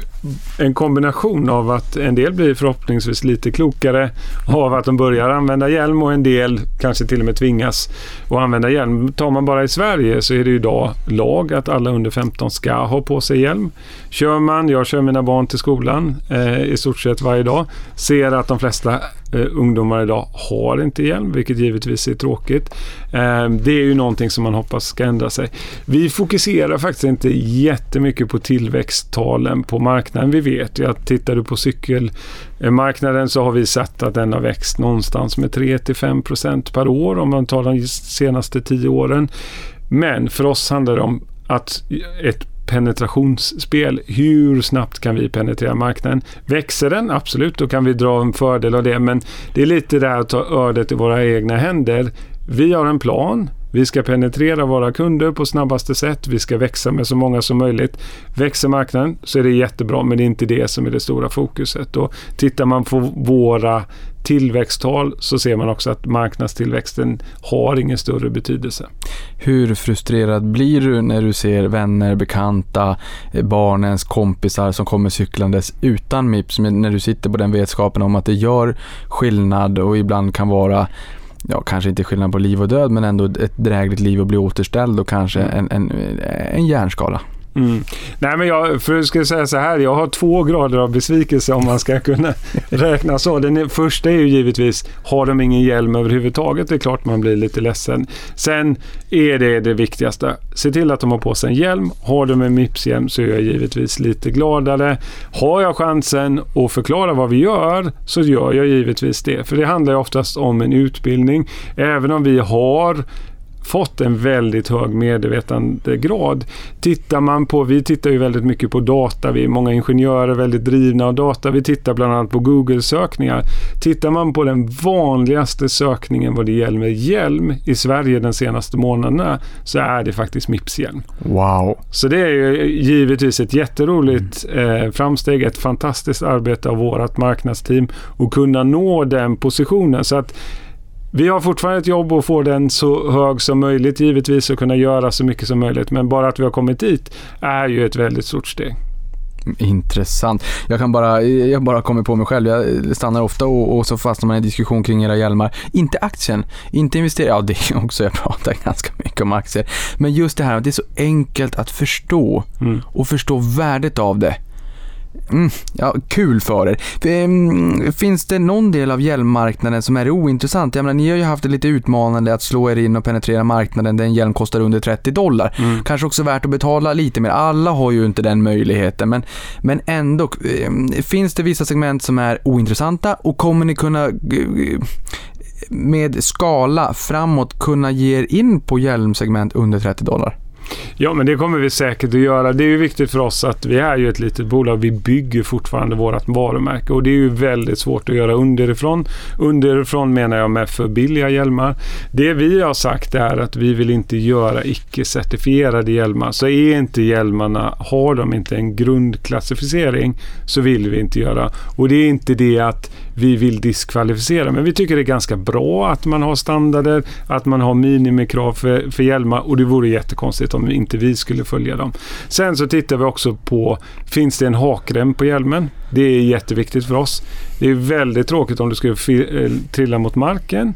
en kombination av att en del blir förhoppningsvis lite klokare av att de börjar använda hjälm och en del kanske till och med tvingas att använda hjälm. Tar man bara i Sverige så är det idag lag att alla under 15 ska ha på sig hjälm. Kör man, jag kör mina barn till skolan eh, i stort sett varje dag, ser att de flesta eh, ungdomar idag har inte hjälm, vilket givetvis är tråkigt. Eh, det är ju någonting som man hoppas ska ändra sig. Vi fokuserar faktiskt inte jättemycket på tillväxttalen på marknaden. Vi vet ju att tittar du på cykelmarknaden så har vi sett att den har växt någonstans med 3-5% per år om man tar de senaste 10 åren. Men för oss handlar det om att ett penetrationsspel. Hur snabbt kan vi penetrera marknaden? Växer den? Absolut, då kan vi dra en fördel av det. Men det är lite det här att ta ödet i våra egna händer. Vi har en plan. Vi ska penetrera våra kunder på snabbaste sätt. Vi ska växa med så många som möjligt. Växer marknaden så är det jättebra, men det är inte det som är det stora fokuset. Och tittar man på våra tillväxttal så ser man också att marknadstillväxten har ingen större betydelse. Hur frustrerad blir du när du ser vänner, bekanta, eh, barnens kompisar som kommer cyklandes utan Mips? När du sitter på den vetskapen om att det gör skillnad och ibland kan vara ja, kanske inte skillnad på liv och död, men ändå ett drägligt liv att bli återställd och kanske en, en, en hjärnskala. Mm. Nej, men jag, för jag ska säga så här, jag har två grader av besvikelse om man ska kunna räkna så. Den första är ju givetvis, har de ingen hjälm överhuvudtaget? Det är klart man blir lite ledsen. Sen är det det viktigaste. Se till att de har på sig en hjälm. Har de en Mips-hjälm så är jag givetvis lite gladare. Har jag chansen att förklara vad vi gör så gör jag givetvis det. För det handlar ju oftast om en utbildning. Även om vi har fått en väldigt hög medvetandegrad. Tittar man på, vi tittar ju väldigt mycket på data, vi är många ingenjörer väldigt drivna av data. Vi tittar bland annat på Google-sökningar. Tittar man på den vanligaste sökningen vad det gäller hjälm i Sverige de senaste månaderna så är det faktiskt Mips-hjälm. Wow! Så det är ju givetvis ett jätteroligt eh, framsteg, ett fantastiskt arbete av vårt marknadsteam att kunna nå den positionen. Så att vi har fortfarande ett jobb att få den så hög som möjligt givetvis och kunna göra så mycket som möjligt. Men bara att vi har kommit dit är ju ett väldigt stort steg. Intressant. Jag kan bara, jag bara kommer på mig själv. Jag stannar ofta och, och så fastnar man i diskussion kring era hjälmar. Inte aktien, inte investera. Ja, det är också, jag pratar ganska mycket om aktier. Men just det här att det är så enkelt att förstå mm. och förstå värdet av det. Mm, ja, kul för er. Ehm, finns det någon del av hjälmmarknaden som är ointressant? Jag menar, ni har ju haft det lite utmanande att slå er in och penetrera marknaden där en hjälm kostar under 30 dollar. Mm. Kanske också värt att betala lite mer. Alla har ju inte den möjligheten, men, men ändå. Ehm, finns det vissa segment som är ointressanta och kommer ni kunna med skala framåt kunna ge er in på hjälmsegment under 30 dollar? Ja, men det kommer vi säkert att göra. Det är ju viktigt för oss att vi är ju ett litet bolag. Vi bygger fortfarande vårt varumärke och det är ju väldigt svårt att göra underifrån. Underifrån menar jag med för billiga hjälmar. Det vi har sagt är att vi vill inte göra icke-certifierade hjälmar. Så är inte hjälmarna, har de inte en grundklassificering så vill vi inte göra. Och det är inte det att vi vill diskvalificera. Men vi tycker det är ganska bra att man har standarder, att man har minimikrav för, för hjälmar och det vore jättekonstigt om inte vi skulle följa dem. Sen så tittar vi också på, finns det en hakrem på hjälmen? Det är jätteviktigt för oss. Det är väldigt tråkigt om du skulle eh, trilla mot marken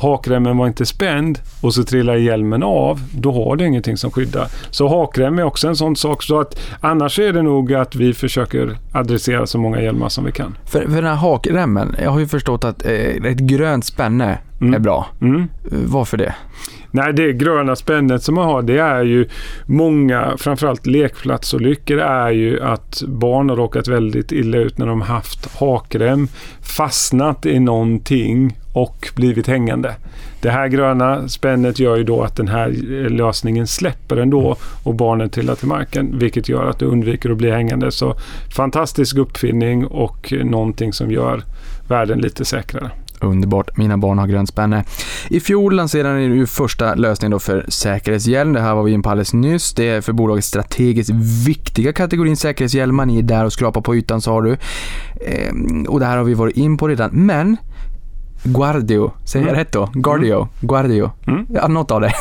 hakremmen var inte spänd och så trillar hjälmen av, då har du ingenting som skyddar. Så hakrem är också en sån sak. Så att annars är det nog att vi försöker adressera så många hjälmar som vi kan. För, för den här hakremmen, jag har ju förstått att eh, ett grönt spänne mm. är bra. Mm. Varför det? Nej, det gröna spännet som man har det är ju många, framförallt lekplatsolyckor, är ju att barn har råkat väldigt illa ut när de haft hakrem, fastnat i någonting och blivit hängande. Det här gröna spännet gör ju då att den här lösningen släpper ändå och barnen trillar till marken vilket gör att du undviker att bli hängande. Så fantastisk uppfinning och någonting som gör världen lite säkrare. Underbart. Mina barn har grönt spänne. I fjol lanserade ni ju första lösningen då för säkerhetshjälm. Det här var vi in på alldeles nyss. Det är för bolagets strategiskt viktiga kategorin säkerhetshjälmar. Ni är där och skrapar på ytan sa du. Ehm, och det här har vi varit in på redan. Men Guardio, säger jag mm. rätt då? Guardio, mm. Guardio. Mm. Ja, något av det.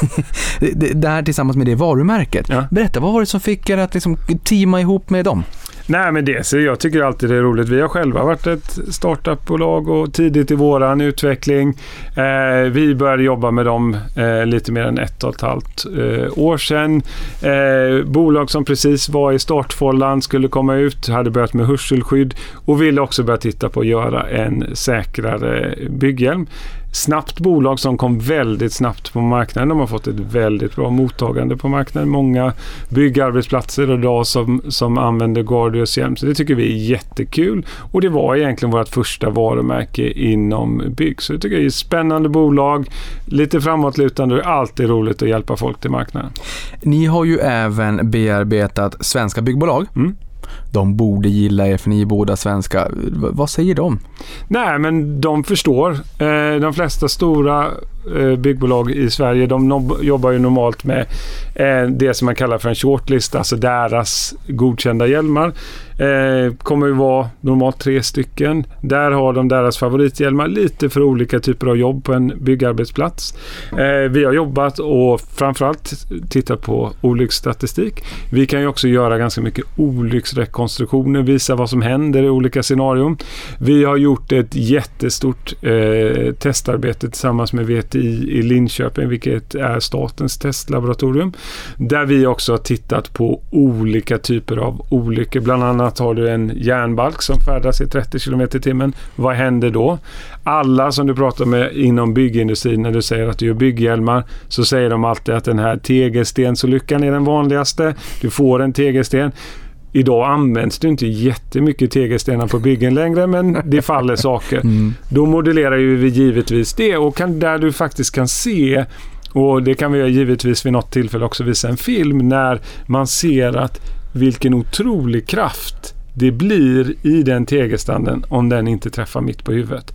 det här tillsammans med det varumärket. Ja. Berätta, vad var det som fick er att liksom teama ihop med dem? Nej, men det så jag tycker alltid det är roligt. Vi har själva varit ett startupbolag och tidigt i våran utveckling. Eh, vi började jobba med dem eh, lite mer än ett och ett halvt eh, år sedan. Eh, bolag som precis var i startfållan skulle komma ut, hade börjat med hörselskydd och ville också börja titta på att göra en säkrare bygghjälm snabbt bolag som kom väldigt snabbt på marknaden. De har fått ett väldigt bra mottagande på marknaden. Många byggarbetsplatser idag som, som använder Guardios hjälm. Så det tycker vi är jättekul. Och det var egentligen vårt första varumärke inom bygg. Så det tycker jag är ett spännande bolag. Lite framåtlutande och alltid roligt att hjälpa folk till marknaden. Ni har ju även bearbetat svenska byggbolag. Mm de borde gilla er för ni är båda svenska. V vad säger de? Nej, men de förstår. Eh, de flesta stora eh, byggbolag i Sverige. De jobbar ju normalt med eh, det som man kallar för en shortlist, alltså deras godkända hjälmar. Eh, kommer ju vara normalt tre stycken. Där har de deras favorithjälmar lite för olika typer av jobb på en byggarbetsplats. Eh, vi har jobbat och framförallt tittat på olycksstatistik. Vi kan ju också göra ganska mycket olycksrekonstruktioner, visa vad som händer i olika scenarion. Vi har gjort ett jättestort eh, testarbete tillsammans med VTI i Linköping, vilket är statens testlaboratorium. Där vi också har tittat på olika typer av olyckor. Bland annat har du en järnbalk som färdas i 30 km i timmen. Vad händer då? Alla som du pratar med inom byggindustrin när du säger att du gör bygghjälmar så säger de alltid att den här tegelstensolyckan är den vanligaste. Du får en tegelsten. Idag används det inte jättemycket tegelstenar på byggen längre men det faller saker. Mm. Då modellerar ju vi givetvis det och kan, där du faktiskt kan se och det kan vi givetvis vid något tillfälle också visa en film när man ser att vilken otrolig kraft det blir i den tegelstanden om den inte träffar mitt på huvudet.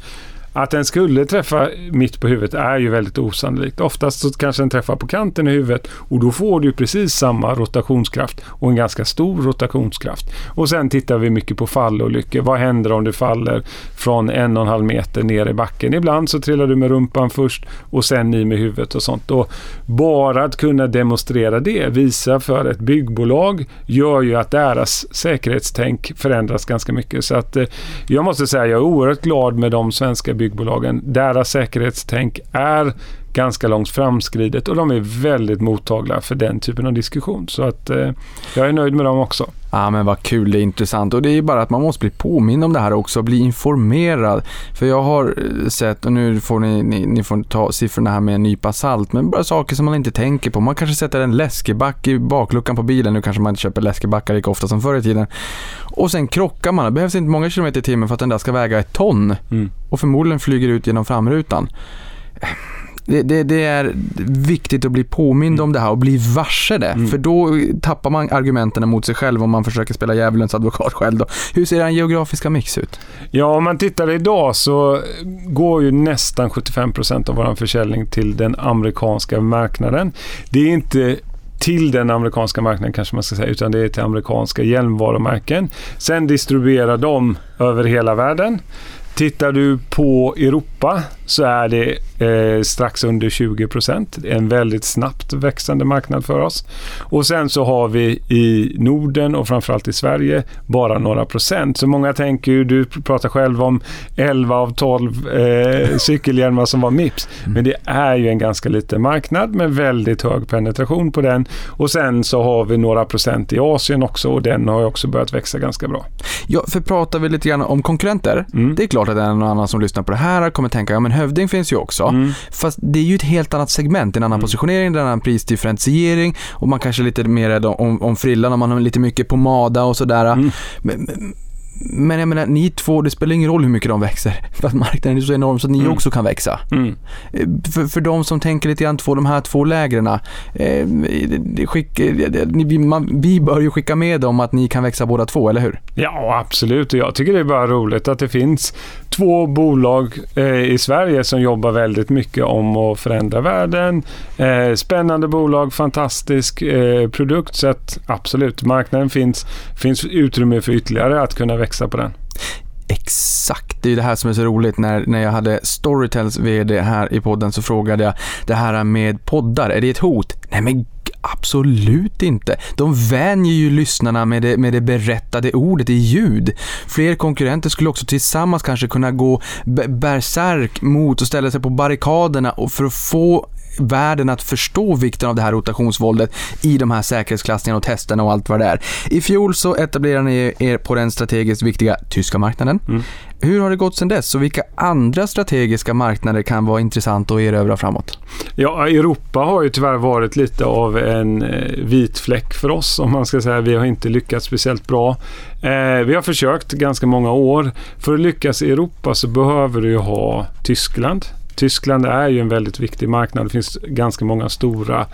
Att den skulle träffa mitt på huvudet är ju väldigt osannolikt. Oftast så kanske den träffar på kanten i huvudet och då får du precis samma rotationskraft och en ganska stor rotationskraft. Och sen tittar vi mycket på fallolyckor. Vad händer om du faller från en och en halv meter ner i backen? Ibland så trillar du med rumpan först och sen i med huvudet och sånt. Och bara att kunna demonstrera det, visa för ett byggbolag, gör ju att deras säkerhetstänk förändras ganska mycket. Så att eh, jag måste säga, jag är oerhört glad med de svenska byggbolagen. Deras säkerhetstänk är ganska långt framskridet och de är väldigt mottagliga för den typen av diskussion. Så att eh, jag är nöjd med dem också. Ja men vad kul, det är intressant och det är bara att man måste bli påmind om det här också, bli informerad. För jag har eh, sett, och nu får ni, ni, ni får ta siffrorna här med en nypa salt, men bara saker som man inte tänker på. Man kanske sätter en läskeback i bakluckan på bilen, nu kanske man inte köper läskebackar lika ofta som förr i tiden. Och sen krockar man, det behövs inte många kilometer i timmen för att den där ska väga ett ton. Mm. Och förmodligen flyger ut genom framrutan. Det, det, det, är viktigt att bli påmind om det här och bli varse det. Mm. För då tappar man argumenten mot sig själv om man försöker spela djävulens advokat själv. Då. Hur ser den geografiska mix ut? Ja, om man tittar idag så går ju nästan 75 procent av vår försäljning till den amerikanska marknaden. Det är inte till den amerikanska marknaden kanske man ska säga, utan det är till amerikanska hjälmvarumärken. Sen distribuerar de över hela världen. Tittar du på Europa så är det eh, strax under 20 procent. En väldigt snabbt växande marknad för oss. Och sen så har vi i Norden och framförallt i Sverige bara några procent. Så många tänker ju, du pratar själv om 11 av 12 eh, cykelhjälmar som var Mips. Men det är ju en ganska liten marknad med väldigt hög penetration på den. Och sen så har vi några procent i Asien också och den har ju också börjat växa ganska bra. Ja, för pratar vi lite grann om konkurrenter. Mm. Det är klart att en och annan som lyssnar på det här kommer tänka, ja men Hövding finns ju också. Mm. Fast det är ju ett helt annat segment, en annan positionering, en annan prisdifferentiering och man kanske är lite mer rädd om, om frillan om man har lite mycket pomada och sådär. Mm. Men, men, men jag menar, ni två, det spelar ingen roll hur mycket de växer. För att marknaden är så enorm så att ni Mm. också kan växa. Mm. Eh, För, för de som tänker lite grann två, de här två lägren. Eh, skick, ni- vi, man, vi bör ju skicka med dem att ni kan växa båda två, eller hur? Ja, absolut. Jag tycker det är bara roligt att det finns två bolag eh, i Sverige som jobbar väldigt mycket om att förändra världen. Eh, spännande bolag, fantastisk eh, produkt. Så att absolut, marknaden finns, finns utrymme för ytterligare att kunna växa på den. Exakt, det är ju det här som är så roligt. När, när jag hade Storytels VD här i podden så frågade jag det här med poddar, är det ett hot? Nej men Absolut inte. De vänjer ju lyssnarna med det, med det berättade ordet i ljud. Fler konkurrenter skulle också tillsammans kanske kunna gå bärsärk mot och ställa sig på barrikaderna och för att få världen att förstå vikten av det här rotationsvåldet i de här säkerhetsklassningarna och testerna och allt vad det är. I fjol så etablerade ni er på den strategiskt viktiga tyska marknaden. Mm. Hur har det gått sedan dess och vilka andra strategiska marknader kan vara intressant att erövra framåt? Ja, Europa har ju tyvärr varit lite av en eh, vit fläck för oss om man ska säga. Vi har inte lyckats speciellt bra. Eh, vi har försökt ganska många år. För att lyckas i Europa så behöver du ju ha Tyskland. Tyskland är ju en väldigt viktig marknad. Det finns ganska många stora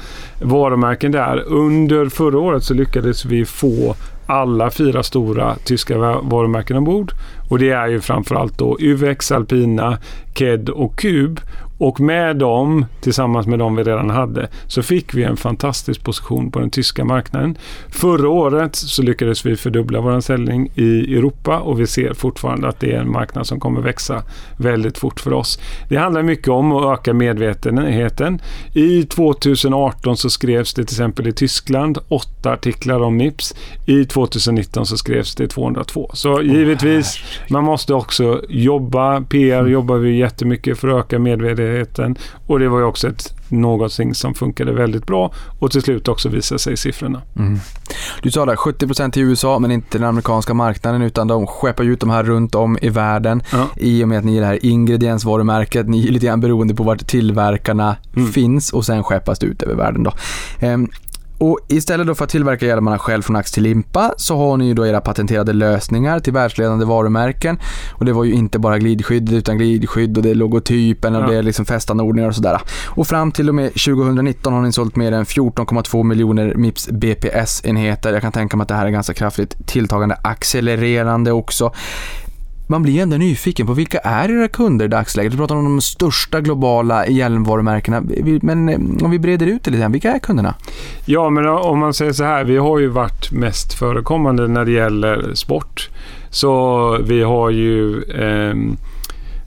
varumärken där. Under förra året så lyckades vi få alla fyra stora tyska varumärken ombord. Och det är ju framförallt då UVX, Alpina, KED och Cube. Och med dem, tillsammans med de vi redan hade, så fick vi en fantastisk position på den tyska marknaden. Förra året så lyckades vi fördubbla vår säljning i Europa och vi ser fortfarande att det är en marknad som kommer växa väldigt fort för oss. Det handlar mycket om att öka medvetenheten. I 2018 så skrevs det till exempel i Tyskland åtta artiklar om Mips. I 2019 så skrevs det 202. Så givetvis, man måste också jobba. PR jobbar vi jättemycket för att öka medvetenheten och det var ju också ett någonting som funkade väldigt bra och till slut också visade sig i siffrorna. Mm. Du sa där 70% till USA men inte den amerikanska marknaden utan de skeppar ut de här runt om i världen ja. i och med att ni är det här ingrediensvarumärket, ni är lite grann beroende på vart tillverkarna mm. finns och sen skeppas det ut över världen då. Och istället då för att tillverka hjälmarna själv från ax till limpa så har ni ju då era patenterade lösningar till världsledande varumärken. Och det var ju inte bara glidskydd utan glidskydd och det är logotypen och ja. det är liksom fästanordningar och sådär. Och fram till och med 2019 har ni sålt mer än 14,2 miljoner Mips BPS-enheter. Jag kan tänka mig att det här är ganska kraftigt tilltagande accelererande också man blir ändå nyfiken på vilka är era kunder i dagsläget? Du pratar om de största globala hjälmvarumärkena, men eh, om vi breder ut det lite grann, vilka är kunderna? Ja, men eh, om man säger så här, vi har ju varit mest förekommande när det gäller sport. Så vi har ju eh,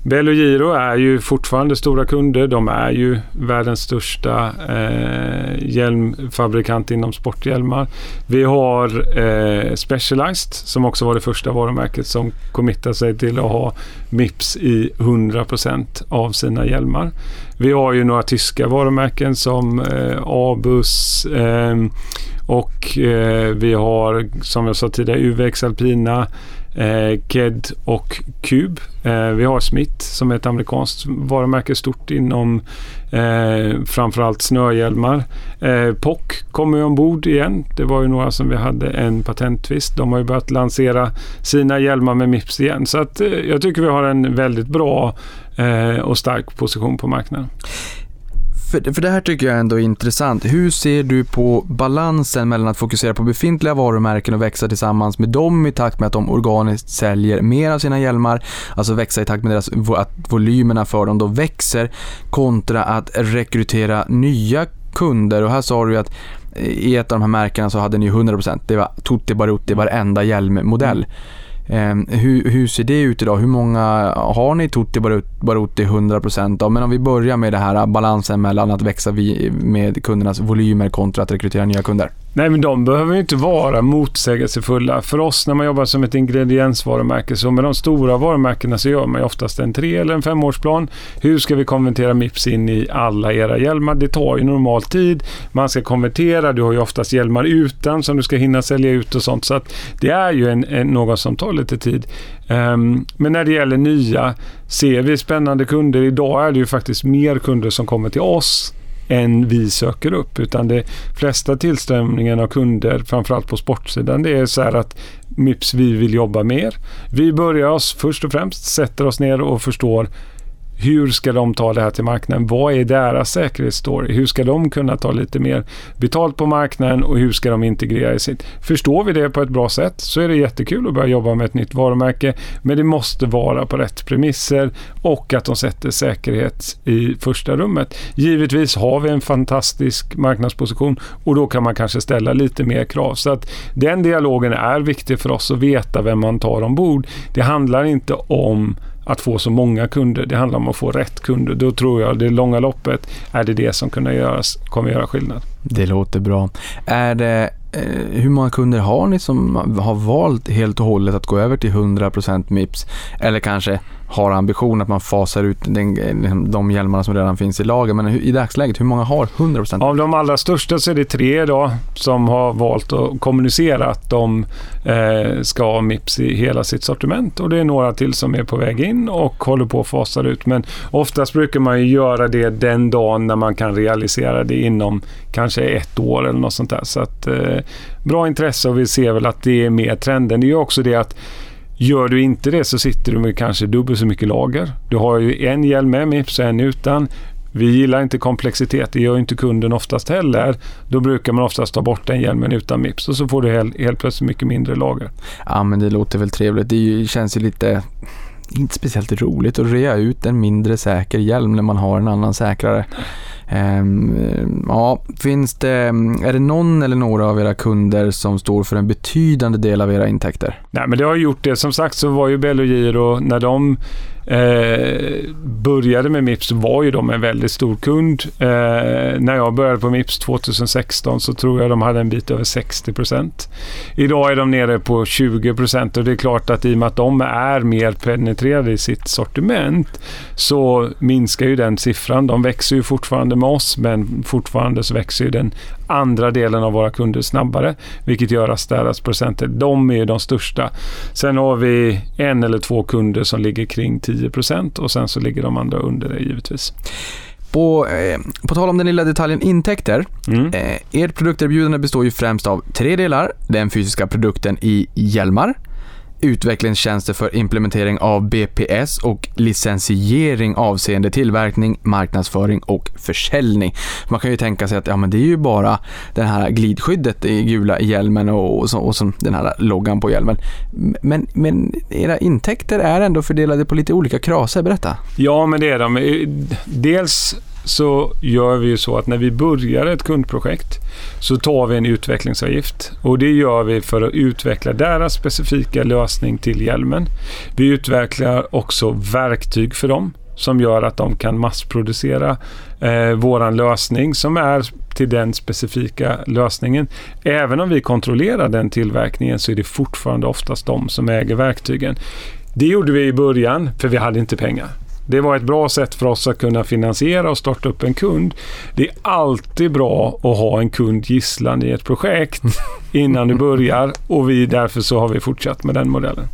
Bell och Giro är ju fortfarande stora kunder. De är ju världens största eh, hjälmfabrikant inom sporthjälmar. Vi har eh, Specialized som också var det första varumärket som committade sig till att ha Mips i 100% av sina hjälmar. Vi har ju några tyska varumärken som eh, Abus eh, och eh, vi har som jag sa tidigare UVX Alpina eh, KED och Cube. Eh, vi har Smith som är ett amerikanskt varumärke stort inom eh, framförallt snöhjälmar. Eh, POC kommer ju ombord igen. Det var ju några som vi hade en patenttvist. De har ju börjat lansera sina hjälmar med Mips igen. Så att, eh, jag tycker vi har en väldigt bra eh, och stark position på marknaden. För, för det här tycker jag ändå är intressant. Hur ser du på balansen mellan att fokusera på befintliga varumärken och växa tillsammans med dem i takt med att de organiskt säljer mer av sina hjälmar, alltså växa i takt med deras, att volymerna för dem då växer, kontra att rekrytera nya kunder. Och här sa du att i ett av de här märkena så hade ni 100%, det var Tutti Barutti varenda hjälmmodell. Mm. Eh, hur, hur, ser det ut idag? Hur många har ni Tutti Barutti 100% av? Men om vi börjar med det här balansen mellan att växa med kundernas volymer kontra att rekrytera nya kunder. Nej, men de behöver ju inte vara motsägelsefulla. För oss när man jobbar som ett ingrediensvarumärke, så med de stora varumärkena så gör man ju oftast en tre eller en femårsplan. Hur ska vi konvertera Mips in i alla era hjälmar? Det tar ju normal tid. Man ska konvertera. Du har ju oftast hjälmar utan som du ska hinna sälja ut och sånt. Så att det är ju en, en, någon som tar lite tid. Ehm, men när det gäller nya, ser vi spännande kunder. Idag är det ju faktiskt mer kunder som kommer till oss än vi söker upp. Utan de flesta tillströmningen av kunder, framförallt på sportsidan, det är så här att Mips, vi vill jobba mer. Vi börjar oss först och främst, sätter oss ner och förstår hur ska de ta det här till marknaden? Vad är deras säkerhetsstory? Hur ska de kunna ta lite mer betalt på marknaden och hur ska de integrera i sitt? Förstår vi det på ett bra sätt så är det jättekul att börja jobba med ett nytt varumärke. Men det måste vara på rätt premisser och att de sätter säkerhet i första rummet. Givetvis har vi en fantastisk marknadsposition och då kan man kanske ställa lite mer krav. Så att den dialogen är viktig för oss att veta vem man tar ombord. Det handlar inte om att få så många kunder. Det handlar om att få rätt kunder. Då tror jag det långa loppet är det det som kunna göras, kommer göra skillnad. Det låter bra. Är det, eh, hur många kunder har ni som har valt helt och hållet att gå över till 100% Mips? Eller kanske har ambition att man fasar ut den, de hjälmarna som redan finns i lager. Men i dagsläget, hur många har 100%? Av de allra största så är det tre idag som har valt att kommunicera att de eh, ska ha Mips i hela sitt sortiment. Och det är några till som är på väg in och håller på att fasa ut. Men oftast brukar man ju göra det den dagen när man kan realisera det inom kanske ett år eller något sånt där. Så att, eh, bra intresse och vi ser väl att det är mer trenden. Det är ju också det att Gör du inte det så sitter du med kanske dubbelt så mycket lager. Du har ju en hjälm med Mips och en utan. Vi gillar inte komplexitet, det gör inte kunden oftast heller. Då brukar man oftast ta bort den hjälmen utan Mips och så får du helt, helt plötsligt mycket mindre lager. Ja, men det låter väl trevligt. Det ju, känns ju lite inte speciellt roligt att rea ut en mindre säker hjälm när man har en annan säkrare. Ehm, ja, finns det, är det någon eller några av era kunder som står för en betydande del av era intäkter? Nej, men det har gjort det. Som sagt så var ju Bellogiro, när de eh, började med Mips så var ju de en väldigt stor kund. Eh, när jag började på Mips 2016 så tror jag de hade en bit över 60 procent. Idag är de nere på 20 procent och det är klart att i och med att de är mer penetrerade i sitt sortiment så minskar ju den siffran. De växer ju fortfarande med oss men fortfarande så växer ju den andra delen av våra kunder snabbare vilket gör att deras procenter, de är de största. Sen har vi en eller två kunder som ligger kring 10 10 och sen så ligger de andra under det givetvis. På, eh, på tal om den lilla detaljen intäkter. Mm. Eh, ert produkterbjudande består ju främst av tre delar. Den fysiska produkten i hjälmar, utvecklingstjänster för implementering av BPS och licensiering avseende tillverkning, marknadsföring och försäljning. Man kan ju tänka sig att ja, men det är ju bara det här glidskyddet i gula hjälmen och, och, så, och så den här loggan på hjälmen. Men, men era intäkter är ändå fördelade på lite olika kraser, berätta. Ja, men det är de. Dels så gör vi ju så att när vi börjar ett kundprojekt så tar vi en utvecklingsavgift och det gör vi för att utveckla deras specifika lösning till hjälmen. Vi utvecklar också verktyg för dem som gör att de kan massproducera eh, våran lösning som är till den specifika lösningen. Även om vi kontrollerar den tillverkningen så är det fortfarande oftast de som äger verktygen. Det gjorde vi i början för vi hade inte pengar. Det var ett bra sätt för oss att kunna finansiera och starta upp en kund. Det är alltid bra att ha en kund gisslan i ett projekt innan du börjar och vi, därför så har vi fortsatt med den modellen.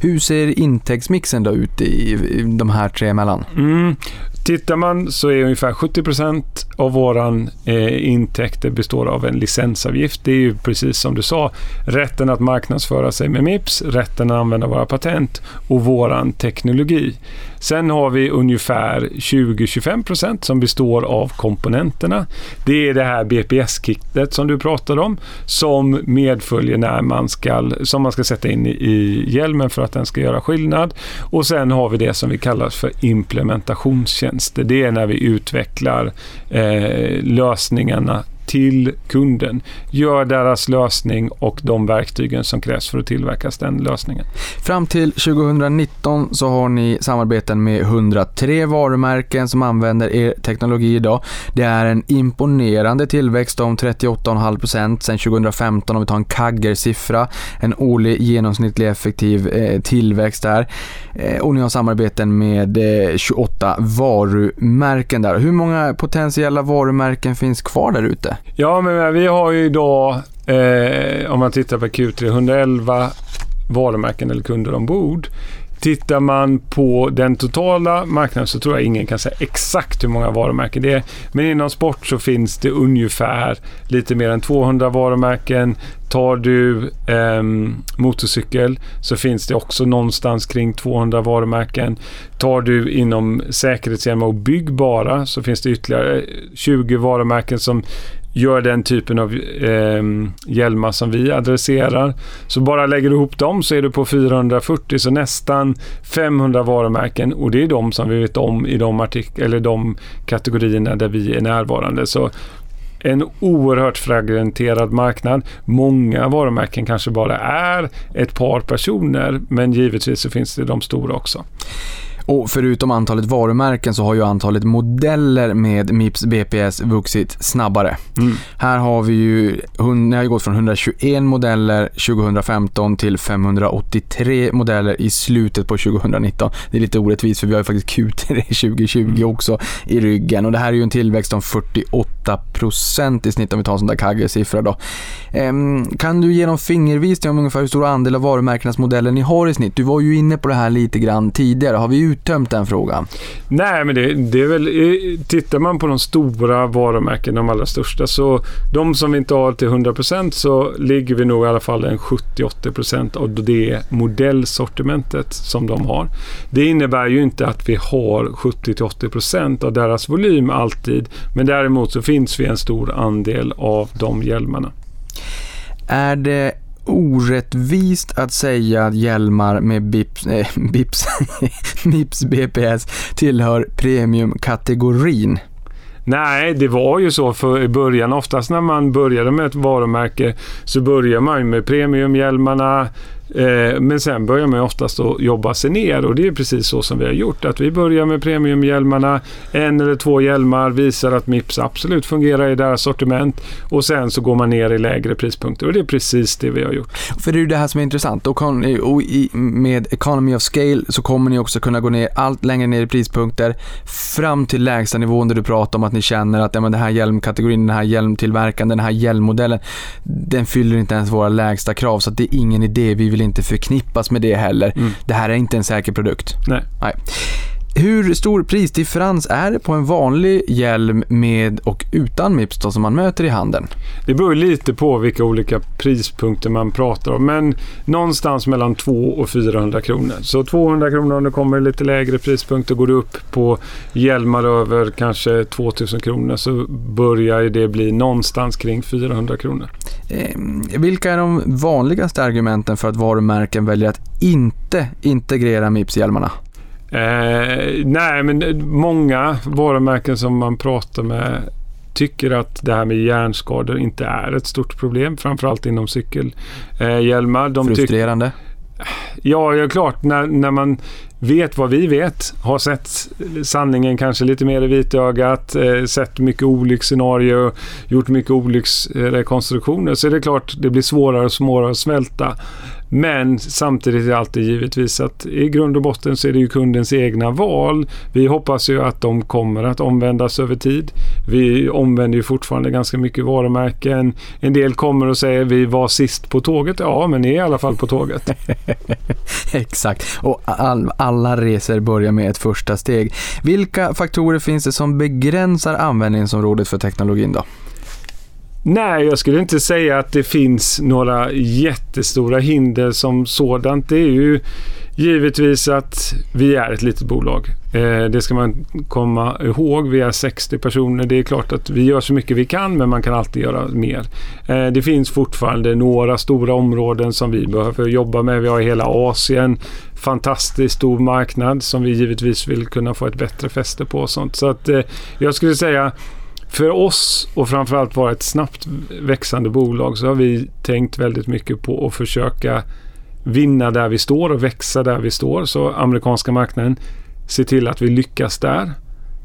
Hur ser intäktsmixen då ut i, i de här tre emellan? Mm. Tittar man så är ungefär 70 procent av våra eh, intäkter består av en licensavgift. Det är ju precis som du sa, rätten att marknadsföra sig med Mips, rätten att använda våra patent och våran teknologi. Sen har vi ungefär 20-25 som består av komponenterna. Det är det här BPS-kittet som du pratade om som medföljer när man ska, som man ska sätta in i, hjälmen för att den ska göra skillnad. Och sen har vi det som vi kallar för tjänster, Det är när vi utvecklar eh, lösningarna till kunden. Gör deras lösning och de verktygen som krävs för att tillverka den lösningen. Fram till 2019 så har ni samarbeten med 103 varumärken som använder er teknologi idag. Det är en imponerande tillväxt om 38,5% sedan 2015 om vi tar en kagger-siffra. En årlig genomsnittlig effektiv eh, tillväxt där. Eh, och ni har samarbeten med eh, 28 varumärken där. Hur många potentiella varumärken finns kvar där ute? Ja, men vi har ju idag, eh, om man tittar på Q3, 111 varumärken eller kunder ombord. Tittar man på den totala marknaden så tror jag ingen kan säga exakt hur många varumärken det är. Men inom sport så finns det ungefär lite mer än 200 varumärken. Tar du eh, motorcykel så finns det också någonstans kring 200 varumärken. Tar du inom säkerhetshjälmar och byggbara så finns det ytterligare 20 varumärken som gör den typen av eh, hjälmar som vi adresserar. Så bara lägger du ihop dem så är du på 440, så nästan 500 varumärken och det är de som vi vet om i de, artik- eller de kategorierna där vi är närvarande. Så en oerhört fragmenterad marknad. Många varumärken kanske bara är ett par personer men givetvis så finns det de stora också. Och förutom antalet varumärken så har ju antalet modeller med Mips BPS vuxit snabbare. Mm. Här har vi ju, ni har ju gått från 121 modeller 2015 till 583 modeller i slutet på 2019. Det är lite orättvist för vi har ju faktiskt Q3 2020 mm. också i ryggen och det här är ju en tillväxt om 48% i snitt om vi tar en sån där kagge-siffra då. Ehm, kan du ge någon fingervisning om ungefär hur stor andel av varumärkenas modeller ni har i snitt? Du var ju inne på det här lite grann tidigare. Har vi ut uttömt den frågan? Nej, men det, det är väl... eh, Tittar man på de stora varumärkena, de allra största, så de som vi inte har till 100% så ligger vi nog i alla fall en 70-80% av det modellsortimentet som de har. Det innebär ju inte att vi har 70-80% av deras volym alltid, men däremot så finns vi en stor andel av de hjälmarna. Är det orättvist att säga att hjälmar med Bips, eh, Bips, Mips BPS tillhör premiumkategorin? Nej, det var ju så för i början. Oftast när man började med ett varumärke så börjar man ju med premiumhjälmarna. Eh, men sen börjar man oftast att jobba sig ner och det är precis så som vi har gjort. Att vi börjar med premiumhjälmarna, en eller två hjälmar, visar att Mips absolut fungerar i deras sortiment och sen så går man ner i lägre prispunkter och det är precis det vi har gjort. För det är ju det här som är intressant. Och, och i, med Economy of Scale så kommer ni också kunna gå ner allt längre ner i prispunkter fram till lägsta nivån där du pratar om att ni känner att ja, men den här hjälmkategorin, den här hjälmtillverkaren, den här hjälmmodellen, den fyller inte ens våra lägsta krav så att det är ingen idé. Vi vill inte förknippas med det heller. Mm. Det här är inte en säker produkt. Nej. Hur stor prisdifferens är det på en vanlig hjälm med och utan Mips då, som man möter i handeln? Det beror lite på vilka olika prispunkter man pratar om. Men någonstans mellan 200 och 400 kronor. Så 200 kronor om det kommer lite lägre prispunkter. Går det upp på hjälmar över kanske 2000 kronor så börjar det bli någonstans kring 400 kronor. Eh, vilka är de vanligaste argumenten för att varumärken väljer att inte integrera Mips-hjälmarna? Eh, nej, men många varumärken som man pratar med tycker att det här med hjärnskador inte är ett stort problem, framförallt inom cykelhjälmar. De tycker Frustrerande. Ja, ja klart. När, när man vet vad vi vet, har sett sanningen kanske lite mer i vitögat, eh, sett mycket olycksscenarier, gjort mycket olycksrekonstruktioner, så är det klart det blir svårare och svårare att smälta. Men samtidigt är det alltid givetvis att i grund och botten så är det ju kundens egna val. Vi hoppas ju att de kommer att omvändas över tid. Vi omvänder ju fortfarande ganska mycket varumärken. En del kommer och säger vi var sist på tåget. Ja, men ni är i alla fall på tåget. Exakt. Och all, alla resor börjar med ett första steg. Vilka faktorer finns det som begränsar användningsområdet för teknologin då? Nej, jag skulle inte säga att det finns några jättestora hinder som sådant. Det är ju givetvis att vi är ett litet bolag. Eh, det ska man komma ihåg. Vi är 60 personer. Det är klart att vi gör så mycket vi kan, men man kan alltid göra mer. Eh, det finns fortfarande några stora områden som vi behöver jobba med. Vi har hela Asien, fantastiskt stor marknad som vi givetvis vill kunna få ett bättre fäste på. Och sånt. Så att eh, jag skulle säga för oss och framförallt vara ett snabbt växande bolag så har vi tänkt väldigt mycket på att försöka vinna där vi står och växa där vi står. Så amerikanska marknaden, se till att vi lyckas där.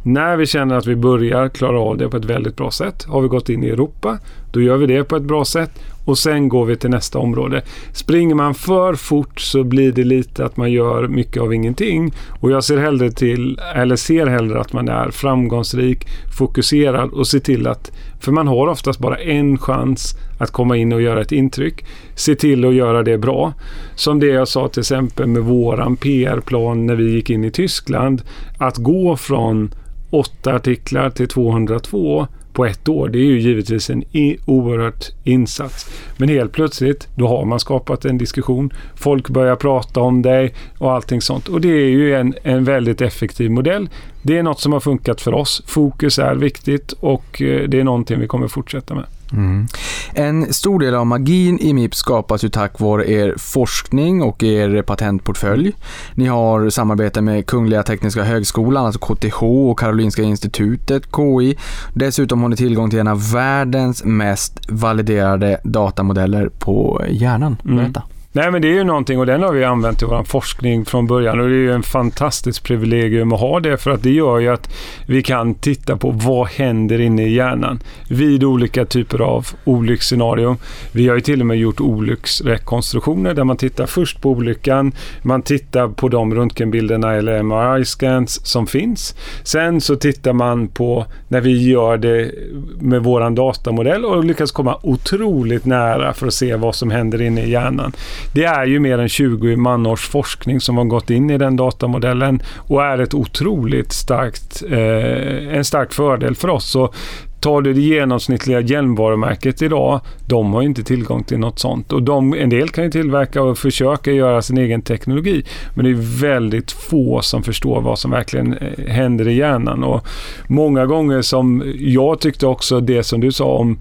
När vi känner att vi börjar klara av det på ett väldigt bra sätt, har vi gått in i Europa, då gör vi det på ett bra sätt och sen går vi till nästa område. Springer man för fort så blir det lite att man gör mycket av ingenting och jag ser hellre till, eller ser hellre att man är framgångsrik, fokuserad och ser till att, för man har oftast bara en chans att komma in och göra ett intryck. Se till att göra det bra. Som det jag sa till exempel med våran PR-plan när vi gick in i Tyskland. Att gå från åtta artiklar till 202 på ett år. Det är ju givetvis en i- oerhört insats. Men helt plötsligt, då har man skapat en diskussion. Folk börjar prata om dig och allting sånt. Och det är ju en, en väldigt effektiv modell. Det är något som har funkat för oss. Fokus är viktigt och eh, det är någonting vi kommer fortsätta med. Mm. En stor del av magin i MIPS skapas ju tack vare er forskning och er patentportfölj. Ni har samarbete med Kungliga Tekniska Högskolan, alltså KTH och Karolinska Institutet, KI. Dessutom har ni tillgång till en av världens mest validerade datamodeller på hjärnan. Mm. Nej men det är ju någonting och den har vi använt i vår forskning från början och det är ju en fantastiskt privilegium att ha det för att det gör ju att vi kan titta på vad händer inne i hjärnan vid olika typer av olycksscenarion. Vi har ju till och med gjort olycksrekonstruktioner där man tittar först på olyckan, man tittar på de röntgenbilderna eller MRI-scans som finns. Sen så tittar man på när vi gör det med våran datamodell och lyckas komma otroligt nära för att se vad som händer inne i hjärnan det är ju mer än 20 manårs forskning som har gått in i den datamodellen och är ett otroligt starkt, eh, en stark fördel för oss. Så Tar du det genomsnittliga hjälmvarumärket idag, de har inte tillgång till något sånt. Och de, en del kan ju tillverka och försöka göra sin egen teknologi. Men det är väldigt få som förstår vad som verkligen eh, händer i hjärnan. Och många gånger som jag tyckte också det som du sa om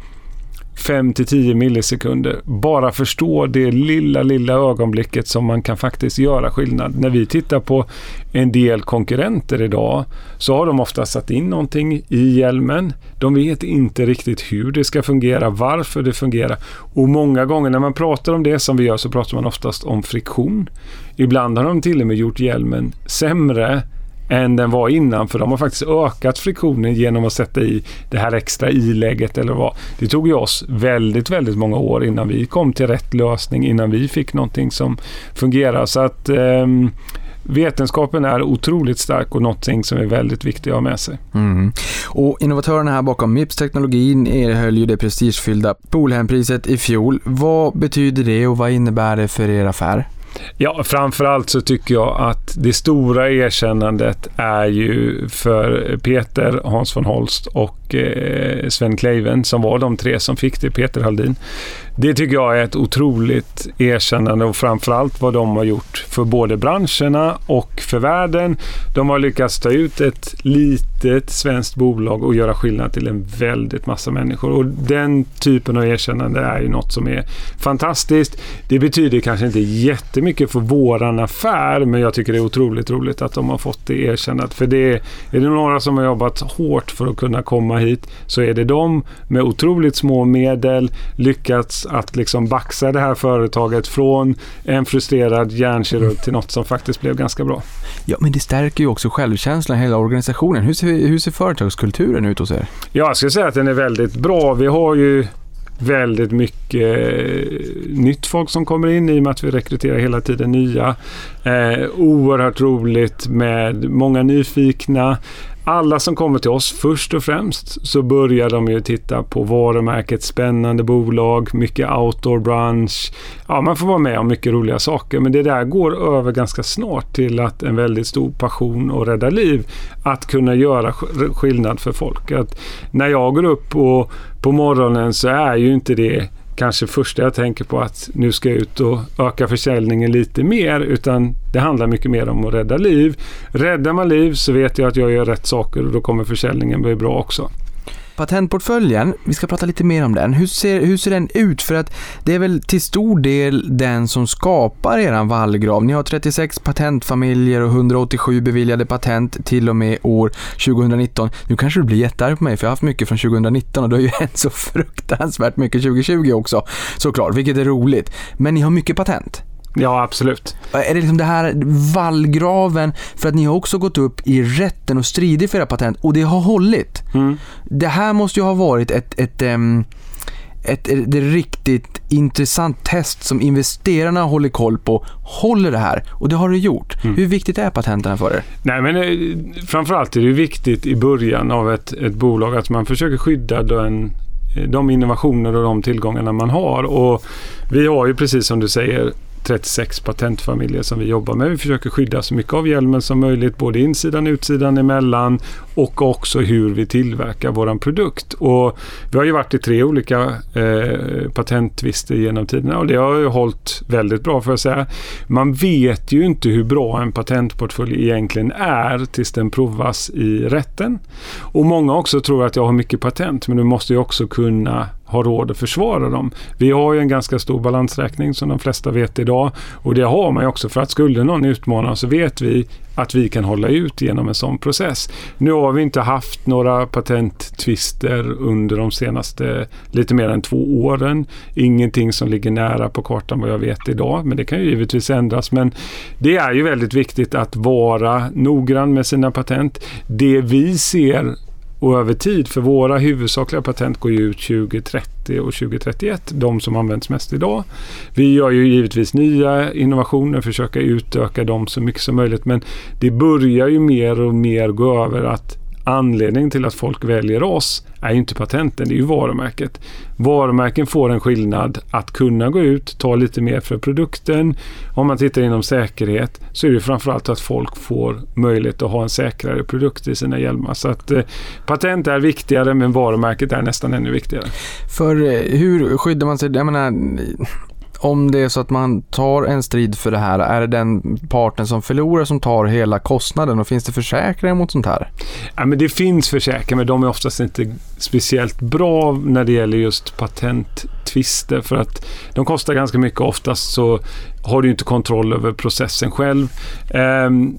5 till 10 millisekunder. Bara förstå det lilla, lilla ögonblicket som man kan faktiskt göra skillnad. När vi tittar på en del konkurrenter idag så har de ofta satt in någonting i hjälmen. De vet inte riktigt hur det ska fungera, varför det fungerar. Och många gånger när man pratar om det som vi gör så pratar man oftast om friktion. Ibland har de till och med gjort hjälmen sämre än den var innan för de har faktiskt ökat friktionen genom att sätta i det här extra ilägget eller vad. Det tog ju oss väldigt, väldigt många år innan vi kom till rätt lösning, innan vi fick någonting som fungerar. Så att eh, vetenskapen är otroligt stark och någonting som är väldigt viktigt att ha med sig. Mm. Och innovatörerna här bakom Mips-teknologin erhöll ju det prestigefyllda Polhempriset i fjol. Vad betyder det och vad innebär det för er affär? Ja, framförallt så tycker jag att det stora erkännandet är ju för Peter, Hans von Holst och eh, Sven Kleiven som var de tre som fick det, Peter Haldin. Det tycker jag är ett otroligt erkännande och framförallt vad de har gjort för både branscherna och för världen. De har lyckats ta ut ett litet svenskt bolag och göra skillnad till en väldigt massa människor. Och den typen av erkännande är ju något som är fantastiskt. Det betyder kanske inte jättemycket för våran affär, men jag tycker det är otroligt roligt att de har fått det erkännat. För det är, är det några som har jobbat hårt för att kunna komma hit så är det de med otroligt små medel lyckats att liksom baxa det här företaget från en frustrerad hjärnkirurg till något som faktiskt blev ganska bra. Ja, men det stärker ju också självkänslan i hela organisationen. Hur ser, hur ser företagskulturen ut hos er? Ja, jag skulle säga att den är väldigt bra. Vi har ju väldigt mycket eh, nytt folk som kommer in i och med att vi rekryterar hela tiden nya. Eh, oerhört roligt med många nyfikna alla som kommer till oss, först och främst så börjar de ju titta på varumärket, spännande bolag, mycket outdoor bransch. Ja, man får vara med om mycket roliga saker, men det där går över ganska snart till att en väldigt stor passion och rädda liv. Att kunna göra skillnad för folk. Att när jag går upp och på morgonen så är ju inte det kanske första jag tänker på att nu ska jag ut och öka försäljningen lite mer utan det handlar mycket mer om att rädda liv. Räddar man liv så vet jag att jag gör rätt saker och då kommer försäljningen bli bra också. Patentportföljen, vi ska prata lite mer om den. Hur ser, hur ser den ut? För att det är väl till stor del den som skapar eran vallgrav. Ni har 36 patentfamiljer och 187 beviljade patent till och med år 2019. Nu kanske du blir jättearg på mig för jag har haft mycket från 2019 och det har ju hänt så fruktansvärt mycket 2020 också såklart, vilket är roligt. Men ni har mycket patent. Ja, absolut. Är det liksom det här vallgraven för att ni har också gått upp i rätten och stridit för era patent och det har hållit? Mm. Det här måste ju ha varit ett, ett, ett, ett, ett riktigt intressant test som investerarna håller koll på. Håller det här? Och det har det gjort. Mm. Hur viktigt är patenten för er? Nej, men eh, framförallt är det viktigt i början av ett, ett bolag att man försöker skydda den de innovationer och de tillgångarna man har. Och vi har ju precis som du säger 36 patentfamiljer som vi jobbar med. Vi försöker skydda så mycket av hjälmen som möjligt, både insidan, och utsidan, emellan och också hur vi tillverkar våran produkt. Och vi har ju varit i tre olika eh, patenttvister genom tiderna och det har ju hållit väldigt bra för att säga. Man vet ju inte hur bra en patentportfölj egentligen är tills den provas i rätten. Och många också tror att jag har mycket patent men du måste ju också kunna har råd att försvara dem. Vi har ju en ganska stor balansräkning som de flesta vet idag och det har man ju också för att skulle någon utmana så vet vi att vi kan hålla ut genom en sån process. Nu har vi inte haft några patenttvister under de senaste lite mer än två åren. Ingenting som ligger nära på kartan vad jag vet idag, men det kan ju givetvis ändras. Men det är ju väldigt viktigt att vara noggrann med sina patent. Det vi ser och över tid, för våra huvudsakliga patent går ju ut 2030 och 2031, de som används mest idag. Vi gör ju givetvis nya innovationer, försöker utöka dem så mycket som möjligt, men det börjar ju mer och mer gå över att anledningen till att folk väljer oss är ju inte patenten, det är ju varumärket. Varumärken får en skillnad att kunna gå ut, ta lite mer för produkten. Om man tittar inom säkerhet så är det framförallt att folk får möjlighet att ha en säkrare produkt i sina hjälmar. Så att eh, patent är viktigare men varumärket är nästan ännu viktigare. För eh, hur skyddar man sig? Jag menar, om det är så att man tar en strid för det här, är det den parten som förlorar som tar hela kostnaden och finns det försäkringar mot sånt här? Ja, men det finns försäkringar men de är oftast inte speciellt bra när det gäller just patenttvister för att de kostar ganska mycket. Oftast så har du inte kontroll över processen själv. Um,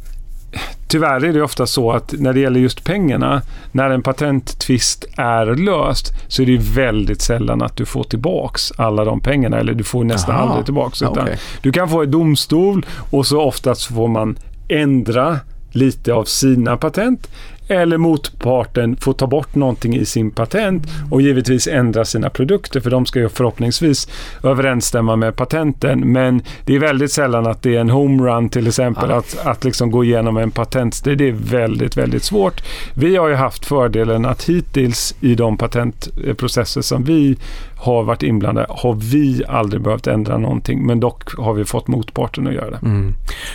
tyvärr är det ofta så att när det gäller just pengarna, när en patenttvist är löst så är det väldigt sällan att du får tillbaks alla de pengarna eller du får nästan Aha. aldrig tillbaks. Utan Okej. Du kan få ett domstol och så oftast får man ändra lite av sina patent eller motparten får ta bort någonting i sin patent och givetvis ändra sina produkter för de ska ju förhoppningsvis överensstämma med patenten. Men det är väldigt sällan att det är en homerun till exempel att, att liksom gå igenom en patentstrid. Det är väldigt, väldigt svårt. Vi har ju haft fördelen att hittills i de patentprocesser som vi har varit inblandade har vi aldrig behövt ändra någonting men dock har vi fått motparten att göra det. Mm.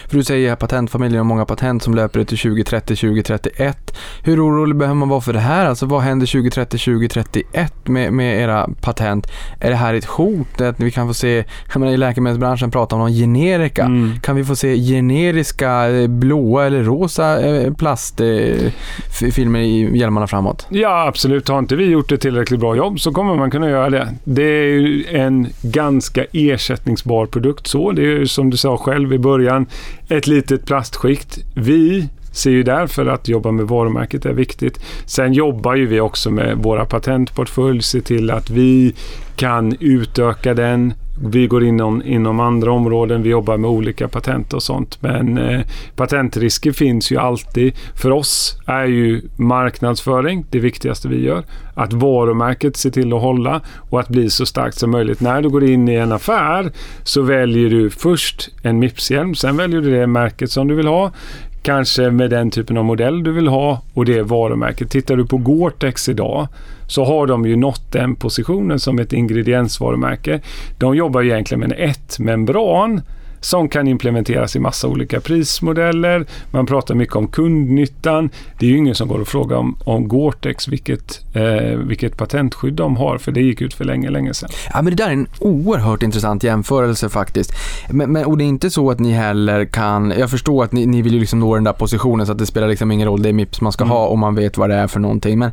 För du säger patentfamiljen har många patent som löper till 2030, 2031. Hur orolig behöver man vara för det här? Alltså vad händer 2030, 2031 med, med era patent? Är det här ett hot? Att vi kan få se, jag menar i läkemedelsbranschen pratar om någon generika. Mm. Kan vi få se generiska eh, blåa eller rosa eh, plastfilmer i hjälmarna framåt? Ja, absolut. Har inte vi gjort ett tillräckligt bra jobb så kommer man kunna göra det. Det är ju en ganska ersättningsbar produkt så. Det är ju som du sa själv i början ett litet plastskikt. Vi ser ju därför att jobba med varumärket är viktigt. Sen jobbar ju vi också med våra patentportfölj, se till att vi kan utöka den. Vi går inom, inom andra områden, vi jobbar med olika patent och sånt. Men eh, patentrisker finns ju alltid. För oss är ju marknadsföring det viktigaste vi gör. Att varumärket ser till att hålla och att bli så starkt som möjligt. När du går in i en affär så väljer du först en Mips-hjälm, sen väljer du det märket som du vill ha. Kanske med den typen av modell du vill ha och det varumärket. Tittar du på Gore-Tex idag så har de ju nått den positionen som ett ingrediensvarumärke. De jobbar ju egentligen med en ett-membran som kan implementeras i massa olika prismodeller. Man pratar mycket om kundnyttan. Det är ju ingen som går och frågar om, om Gore-Tex vilket, eh, vilket patentskydd de har för det gick ut för länge, länge sedan. Ja, men det där är en oerhört intressant jämförelse faktiskt. Men, men, och det är inte så att ni heller kan, jag förstår att ni, ni vill ju liksom nå den där positionen så att det spelar liksom ingen roll, det är Mips man ska Mm. ha om man vet vad det är för någonting. Men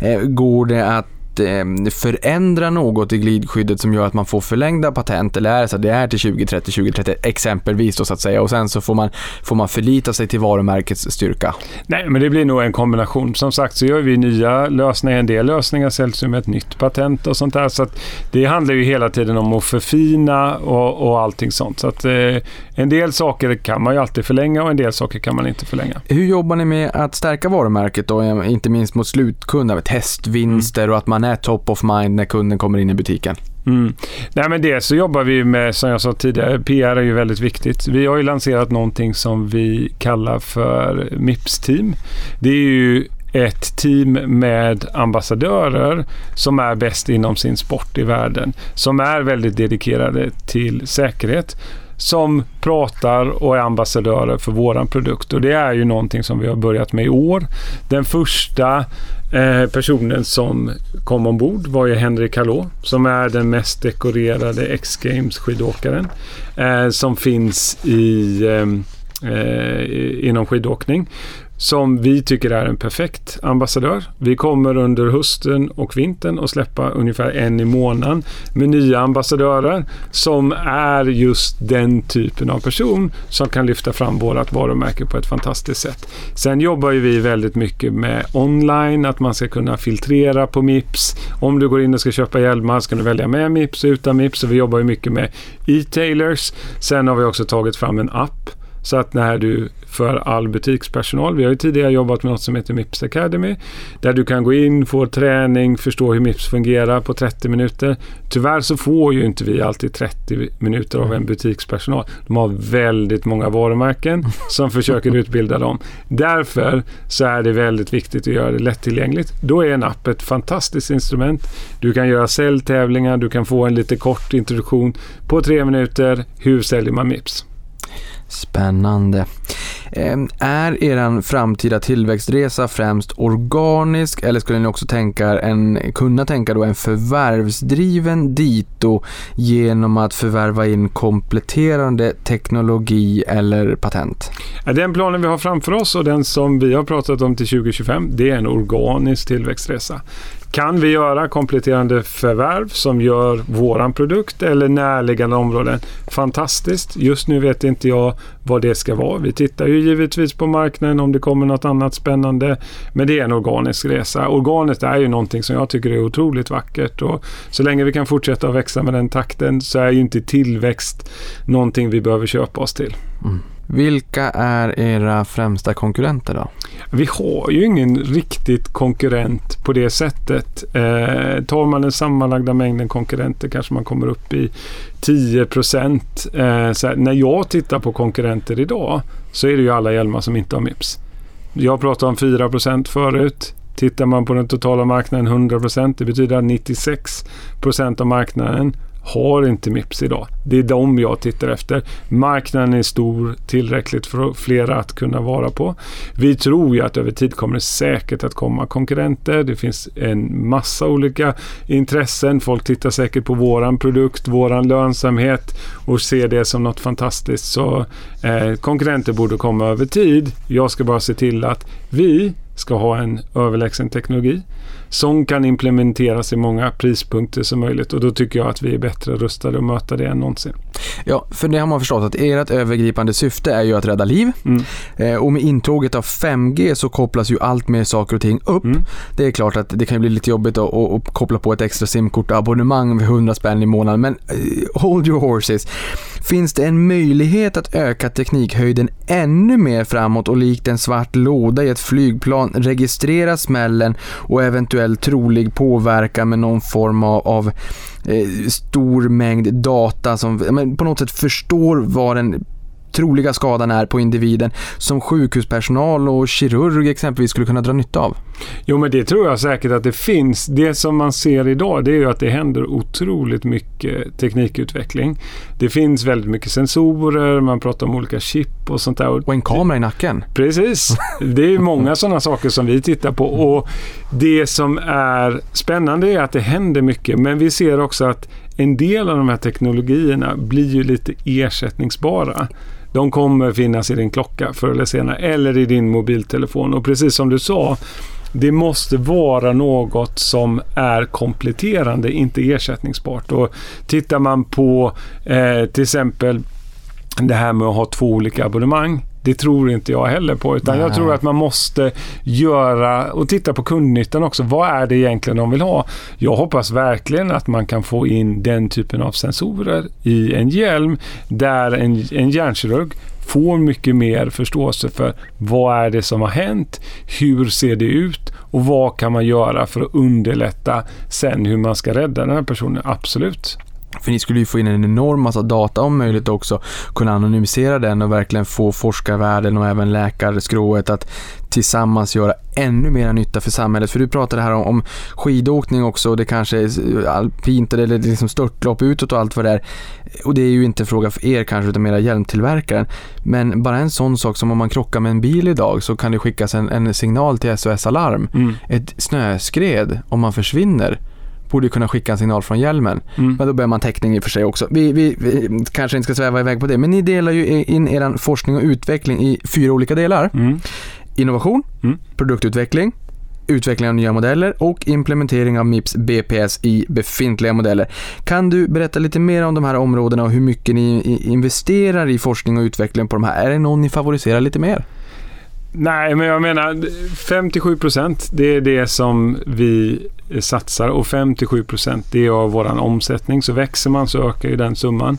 eh, går det att eh, förändra något i glidskyddet som gör att man får förlängda patent eller är det så att det är till 2030, 2030 exempelvis då så att säga och sen så får man, får man förlita sig till varumärkets styrka. Nej, men det blir nog en kombination. Som sagt så gör vi nya lösningar. En del lösningar säljs ju med ett nytt patent och sånt där. Så att det handlar ju hela tiden om att förfina och, och allting sånt. Så att eh, en del saker kan man ju alltid förlänga och en del saker kan man inte förlänga. Hur jobbar ni med att stärka varumärket då, eh, inte minst mot slutkunder, med testvinster och att man är top of mind när kunden kommer in i butiken? Mm. Nej, men det så jobbar vi med, som jag sa tidigare, PR är ju väldigt viktigt. Vi har ju lanserat någonting som vi kallar för Mips-team. Det är ju ett team med ambassadörer som är bäst inom sin sport i världen. Som är väldigt dedikerade till säkerhet. Som pratar och är ambassadörer för våran produkt. Och det är ju någonting som vi har börjat med i år. Den första eh, personen som kom ombord var ju Henrik Hallå som är den mest dekorerade X-Games skidåkaren. Eh, som finns i, eh, eh, inom skidåkning som vi tycker är en perfekt ambassadör. Vi kommer under hösten och vintern att släppa ungefär en i månaden med nya ambassadörer som är just den typen av person som kan lyfta fram vårt varumärke på ett fantastiskt sätt. Sen jobbar ju vi väldigt mycket med online, att man ska kunna filtrera på Mips. Om du går in och ska köpa hjälmar ska du välja med Mips och utan Mips. Så vi jobbar ju mycket med e-tailers. Sen har vi också tagit fram en app så att när du för all butikspersonal, vi har ju tidigare jobbat med något som heter Mips Academy, där du kan gå in, få träning, förstå hur Mips fungerar på 30 minuter. Tyvärr så får ju inte vi alltid 30 minuter av en butikspersonal. De har väldigt många varumärken som försöker utbilda dem. Därför så är det väldigt viktigt att göra det lättillgängligt. Då är en app ett fantastiskt instrument. Du kan göra säljtävlingar, du kan få en lite kort introduktion på tre minuter. Hur säljer man Mips? Spännande. Ehm, är er framtida tillväxtresa främst organisk eller skulle ni också tänka en, kunna tänka då en förvärvsdriven dito genom att förvärva in kompletterande teknologi eller patent? Den planen vi har framför oss och den som vi har pratat om till 2025, det är en organisk tillväxtresa. Kan vi göra kompletterande förvärv som gör våran produkt eller närliggande områden? Fantastiskt. Just nu vet inte jag vad det ska vara. Vi tittar ju givetvis på marknaden om det kommer något annat spännande. Men det är en organisk resa. Organiskt är ju någonting som jag tycker är otroligt vackert och så länge vi kan fortsätta att växa med den takten så är ju inte tillväxt någonting vi behöver köpa oss till. Mm. Vilka är era främsta konkurrenter då? Vi har ju ingen riktigt konkurrent på det sättet. Eh, tar man den sammanlagda mängden konkurrenter kanske man kommer upp i 10 procent. Eh, så här, när jag tittar på konkurrenter idag så är det ju alla hjälmar som inte har Mips. Jag pratade om 4 procent förut. Tittar man på den totala marknaden 100 procent. Det betyder att 96 procent av marknaden har inte Mips idag. Det är de jag tittar efter. Marknaden är stor, tillräckligt för flera att kunna vara på. Vi tror ju att över tid kommer det säkert att komma konkurrenter. Det finns en massa olika intressen. Folk tittar säkert på våran produkt, våran lönsamhet och ser det som något fantastiskt. Så eh, konkurrenter borde komma över tid. Jag ska bara se till att vi ska ha en överlägsen teknologi som kan implementeras i många prispunkter som möjligt och då tycker jag att vi är bättre rustade att möta det än någonsin. Ja, för det har man förstått att ert övergripande syfte är ju att rädda liv. Mm. Eh, och med intåget av 5G så kopplas ju allt mer saker och ting upp. Mm. Det är klart att det kan bli lite jobbigt att, att, att koppla på ett extra simkort abonnemang med 100 spänn i månaden. Men eh, hold your horses. Finns det en möjlighet att öka teknikhöjden ännu mer framåt och likt en svart låda i ett flygplan registrera smällen och eventuell trolig påverkan med någon form av, av eh, stor mängd data som men på något sätt förstår vad den troliga skadan är på individen som sjukhuspersonal och kirurg exempelvis skulle kunna dra nytta av. Jo, men det tror jag säkert att det finns. Det som man ser idag det är ju att det händer otroligt mycket teknikutveckling. Det finns väldigt mycket sensorer, man pratar om olika chip och sånt där. Och en kamera i nacken. Precis. Det är många sådana saker som vi tittar på. Och Det som är spännande är att det händer mycket, men vi ser också att en del av de här teknologierna blir ju lite ersättningsbara. De kommer finnas i din klocka förr eller senare, eller i din mobiltelefon. Och precis som du sa, det måste vara något som är kompletterande, inte ersättningsbart. Och tittar man på eh, till exempel det här med att ha två olika abonnemang. Det tror inte jag heller på. Utan jag Nej. tror att man måste göra och titta på kundnyttan också. Vad är det egentligen de vill ha? Jag hoppas verkligen att man kan få in den typen av sensorer i en hjälm där en, en hjärnkirurg får mycket mer förståelse för vad är det som har hänt, hur ser det ut och vad kan man göra för att underlätta sen hur man ska rädda den här personen. Absolut. För ni skulle ju få in en enorm massa data om möjligt också, kunna anonymisera den och verkligen få forskarvärlden och även läkarskrået att tillsammans göra ännu mer nytta för samhället. För du pratade här om, om skidåkning också och det kanske är alpint eller liksom störtlopp utåt och allt vad det är. Och det är ju inte en fråga för er kanske utan mera hjälmtillverkaren. Men bara en sån sak som om man krockar med en bil idag så kan det skickas en, en signal till SOS Alarm. Mm. Ett snöskred, om man försvinner, borde kunna skicka en signal från hjälmen. Mm. Men då behöver man täckning i och för sig också. Vi, vi, vi kanske inte ska sväva iväg på det, men ni delar ju in er forskning och utveckling i fyra olika delar. Mm. Innovation, Mm. produktutveckling, utveckling av nya modeller och implementering av Mips BPS i befintliga modeller. Kan du berätta lite mer om de här områdena och hur mycket ni investerar i forskning och utveckling på de här? Är det någon ni favoriserar lite mer? Nej, men jag menar 57 procent det är det som vi satsar och 57 procent det är av vår omsättning. Så växer man så ökar ju den summan.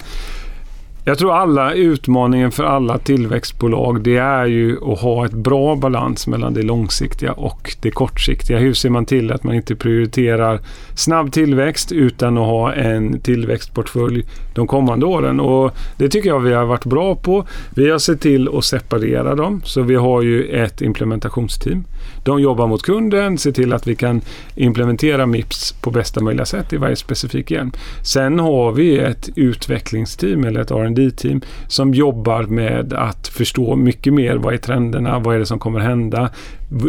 Jag tror alla utmaningen för alla tillväxtbolag det är ju att ha ett bra balans mellan det långsiktiga och det kortsiktiga. Hur ser man till att man inte prioriterar snabb tillväxt utan att ha en tillväxtportfölj de kommande åren? Och det tycker jag vi har varit bra på. Vi har sett till att separera dem så vi har ju ett implementationsteam. De jobbar mot kunden, ser till att vi kan implementera MIPS på bästa möjliga sätt i varje specifik hjälm. Sen har vi ett utvecklingsteam eller ett team som jobbar med att förstå mycket mer. Vad är trenderna? Vad är det som kommer hända?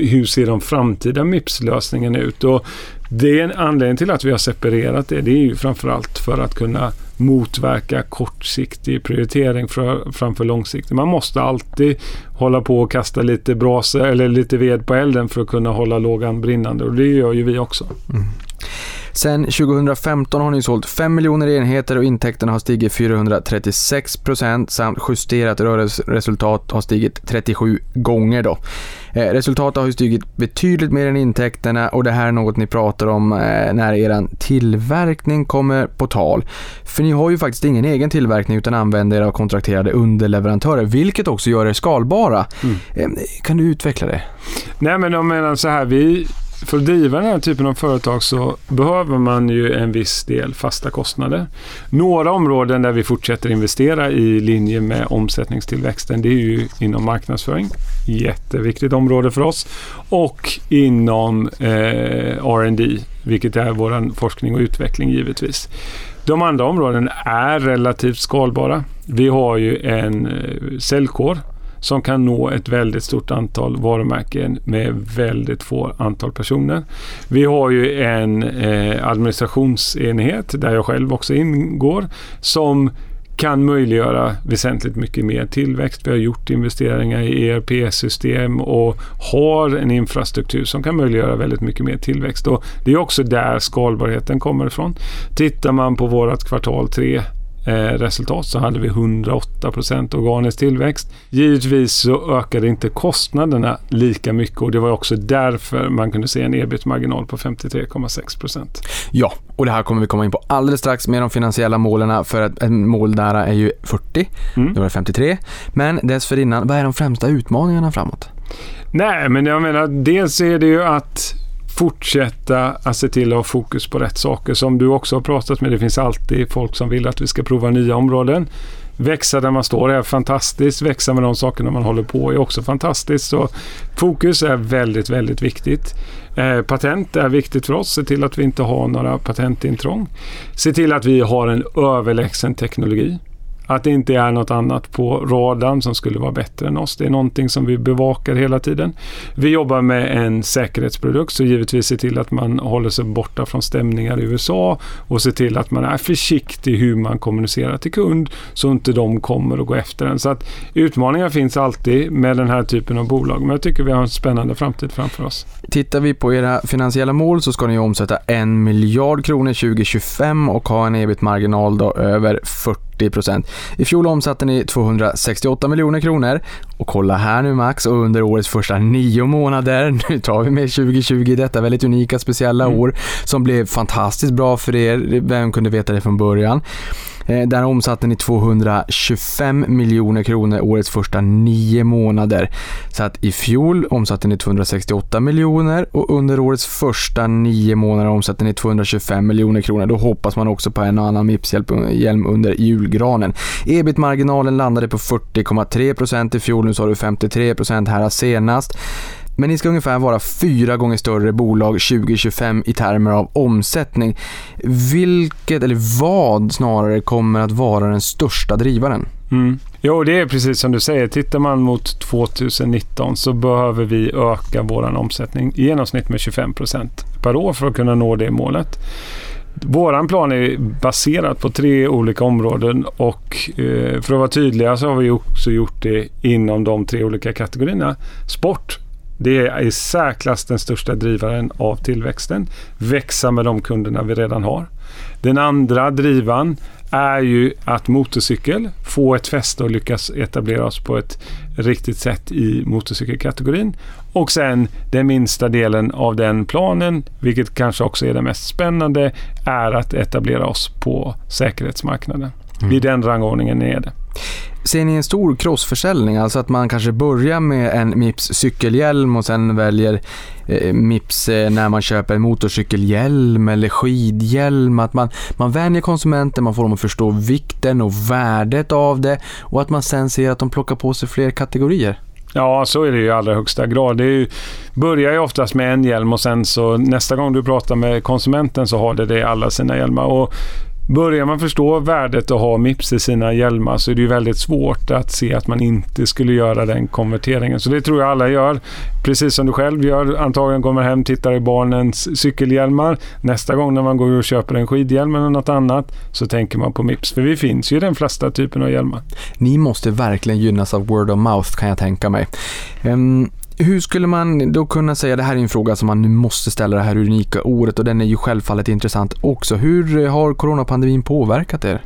Hur ser de framtida MIPS-lösningarna ut? Och det är en anledning till att vi har separerat det. Det är ju framförallt för att kunna motverka kortsiktig prioritering för, framför långsiktig. Man måste alltid hålla på och kasta lite brasa eller lite ved på elden för att kunna hålla lågan brinnande och det gör ju vi också. Mm. Sen 2015 har ni sålt 5 miljoner enheter och intäkterna har stigit 436 procent samt justerat rörelseresultat har stigit 37 gånger. Då. Eh, resultatet har stigit betydligt mer än intäkterna och det här är något ni pratar om eh, när er tillverkning kommer på tal. För ni har ju faktiskt ingen egen tillverkning utan använder er av kontrakterade underleverantörer, vilket också gör er skalbara. Mm. Eh, kan du utveckla det? Nej men jag menar så här, vi för att driva den här typen av företag så behöver man ju en viss del fasta kostnader. Några områden där vi fortsätter investera i linje med omsättningstillväxten det är ju inom marknadsföring. Jätteviktigt område för oss. Och inom eh, R&D vilket är vår forskning och utveckling givetvis. De andra områdena är relativt skalbara. Vi har ju en eh, säljkår som kan nå ett väldigt stort antal varumärken med väldigt få antal personer. Vi har ju en eh, administrationsenhet där jag själv också ingår som kan möjliggöra väsentligt mycket mer tillväxt. Vi har gjort investeringar i ERP-system och har en infrastruktur som kan möjliggöra väldigt mycket mer tillväxt. Och det är också där skalbarheten kommer ifrån. Tittar man på vårt kvartal 3 resultat så hade vi 108% organisk tillväxt. Givetvis så ökade inte kostnaderna lika mycket och det var också därför man kunde se en ebit-marginal på 53,6% Ja, och det här kommer vi komma in på alldeles strax med de finansiella målen för att en mål där är ju 40, mm. det 53. Men dessförinnan, vad är de främsta utmaningarna framåt? Nej, men jag menar dels är det ju att fortsätta att se till att ha fokus på rätt saker. Som du också har pratat med, det finns alltid folk som vill att vi ska prova nya områden. Växa där man står är fantastiskt. Växa med de sakerna man håller på är också fantastiskt. Så fokus är väldigt, väldigt viktigt. Eh, patent är viktigt för oss. Se till att vi inte har några patentintrång. Se till att vi har en överlägsen teknologi. Att det inte är något annat på radarn som skulle vara bättre än oss. Det är någonting som vi bevakar hela tiden. Vi jobbar med en säkerhetsprodukt så givetvis se till att man håller sig borta från stämningar i USA och se till att man är försiktig hur man kommunicerar till kund så inte de kommer och går efter en. Så att utmaningar finns alltid med den här typen av bolag men jag tycker vi har en spännande framtid framför oss. Tittar vi på era finansiella mål så ska ni omsätta en miljard kronor 2025 och ha en ebit-marginal då över 40 40 I fjol omsatte ni 268 miljoner kronor. Och kolla här nu Max, och under årets första nio månader, nu tar vi med 2020, detta väldigt unika speciella mm. år, som blev fantastiskt bra för er, vem kunde veta det från början? Eh, där omsatte ni 225 miljoner kronor årets första nio månader. Så att i fjol omsatte ni 268 miljoner och under årets första nio månader omsatte ni 225 miljoner kronor. Då hoppas man också på en och annan Mips-hjälm under julgranen. Ebit-marginalen landade på 40,3% i fjol, nu sa du 53% här senast. Men ni ska ungefär vara fyra gånger större bolag 2025 i termer av omsättning. Vilket, eller vad snarare, kommer att vara den största drivaren? Mm. Jo, det är precis som du säger. Tittar man mot 2019 så behöver vi öka vår omsättning i genomsnitt med 25% per år för att kunna nå det målet. Vår plan är baserad på tre olika områden och eh, för att vara tydliga så har vi också gjort det inom de tre olika kategorierna. Sport, det är i särklass den största drivaren av tillväxten. Växa med de kunderna vi redan har. Den andra drivan är ju att motorcykel få ett fäste och lyckas etablera oss på ett riktigt sätt i motorcykelkategorin. Och sen den minsta delen av den planen, vilket kanske också är det mest spännande, är att etablera oss på säkerhetsmarknaden. Mm. I den rangordningen är det. Ser ni en stor crossförsäljning, alltså att man kanske börjar med en Mips cykelhjälm och sen väljer eh, Mips eh, när man köper en motorcykelhjälm eller skidhjälm, att man, man vänjer konsumenten, man får dem att förstå vikten och värdet av det och att man sen ser att de plockar på sig fler kategorier? Ja, så är det ju i allra högsta grad. Det är ju, börjar ju oftast med en hjälm och sen så nästa gång du pratar med konsumenten så har det det i alla sina hjälmar. Och Börjar man förstå värdet att ha Mips i sina hjälmar så är det ju väldigt svårt att se att man inte skulle göra den konverteringen. Så det tror jag alla gör. Precis som du själv gör. Antagligen kommer hem, tittar i barnens cykelhjälmar. Nästa gång när man går och köper en skidhjälm eller något annat så tänker man på Mips. För vi finns ju i den flesta typen av hjälmar. Ni måste verkligen gynnas av word of mouth kan jag tänka mig. Um, hur skulle man då kunna säga, det här är en fråga som man nu måste ställa det här unika året och den är ju självfallet intressant också. Hur har coronapandemin påverkat er?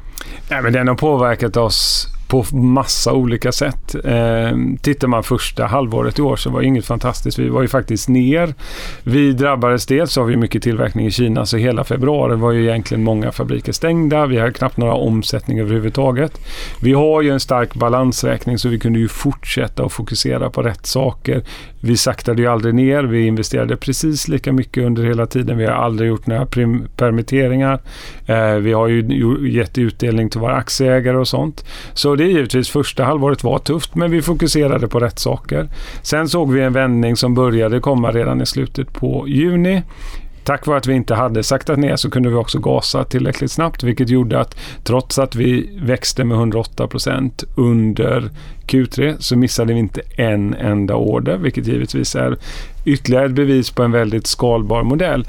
Ja, men den har påverkat oss på massa olika sätt. Eh, tittar man första halvåret i år så var det inget fantastiskt. Vi var ju faktiskt ner. Vi drabbades dels av mycket tillverkning i Kina så hela februari var ju egentligen många fabriker stängda. Vi hade knappt några omsättning överhuvudtaget. Vi har ju en stark balansräkning så vi kunde ju fortsätta att fokusera på rätt saker. Vi saktade ju aldrig ner. Vi investerade precis lika mycket under hela tiden. Vi har aldrig gjort några permitteringar. Eh, vi har ju gett utdelning till våra aktieägare och sånt. Så det är givetvis första halvåret var tufft, men vi fokuserade på rätt saker. Sen såg vi en vändning som började komma redan i slutet på juni. Tack vare att vi inte hade saktat ner så kunde vi också gasa tillräckligt snabbt vilket gjorde att trots att vi växte med 108 procent under Q3 så missade vi inte en enda order vilket givetvis är ytterligare ett bevis på en väldigt skalbar modell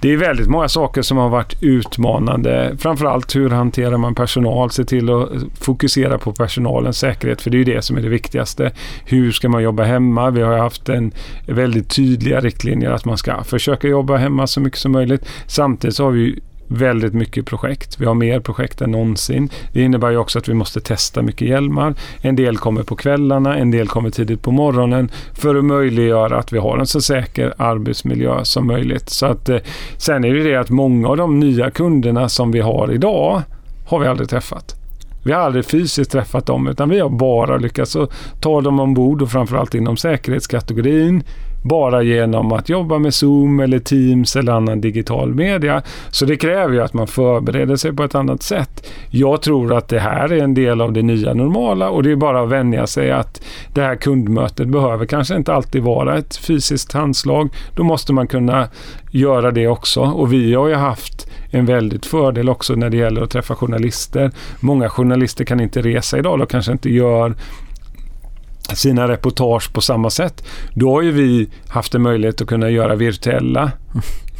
det är väldigt många saker som har varit utmanande. Framförallt hur hanterar man personal? Se till att fokusera på personalens säkerhet, för det är ju det som är det viktigaste. Hur ska man jobba hemma? Vi har haft en väldigt tydliga riktlinjer att man ska försöka jobba hemma så mycket som möjligt. Samtidigt så har vi väldigt mycket projekt. Vi har mer projekt än någonsin. Det innebär ju också att vi måste testa mycket hjälmar. En del kommer på kvällarna, en del kommer tidigt på morgonen för att möjliggöra att vi har en så säker arbetsmiljö som möjligt. Så att, eh, sen är det det att många av de nya kunderna som vi har idag har vi aldrig träffat. Vi har aldrig fysiskt träffat dem utan vi har bara lyckats ta dem ombord och framförallt inom säkerhetskategorin bara genom att jobba med Zoom eller Teams eller annan digital media. Så det kräver ju att man förbereder sig på ett annat sätt. Jag tror att det här är en del av det nya normala och det är bara att vänja sig att det här kundmötet behöver kanske inte alltid vara ett fysiskt handslag. Då måste man kunna göra det också och vi har ju haft en väldigt fördel också när det gäller att träffa journalister. Många journalister kan inte resa idag, de kanske inte gör sina reportage på samma sätt. Då har ju vi haft en möjlighet att kunna göra virtuella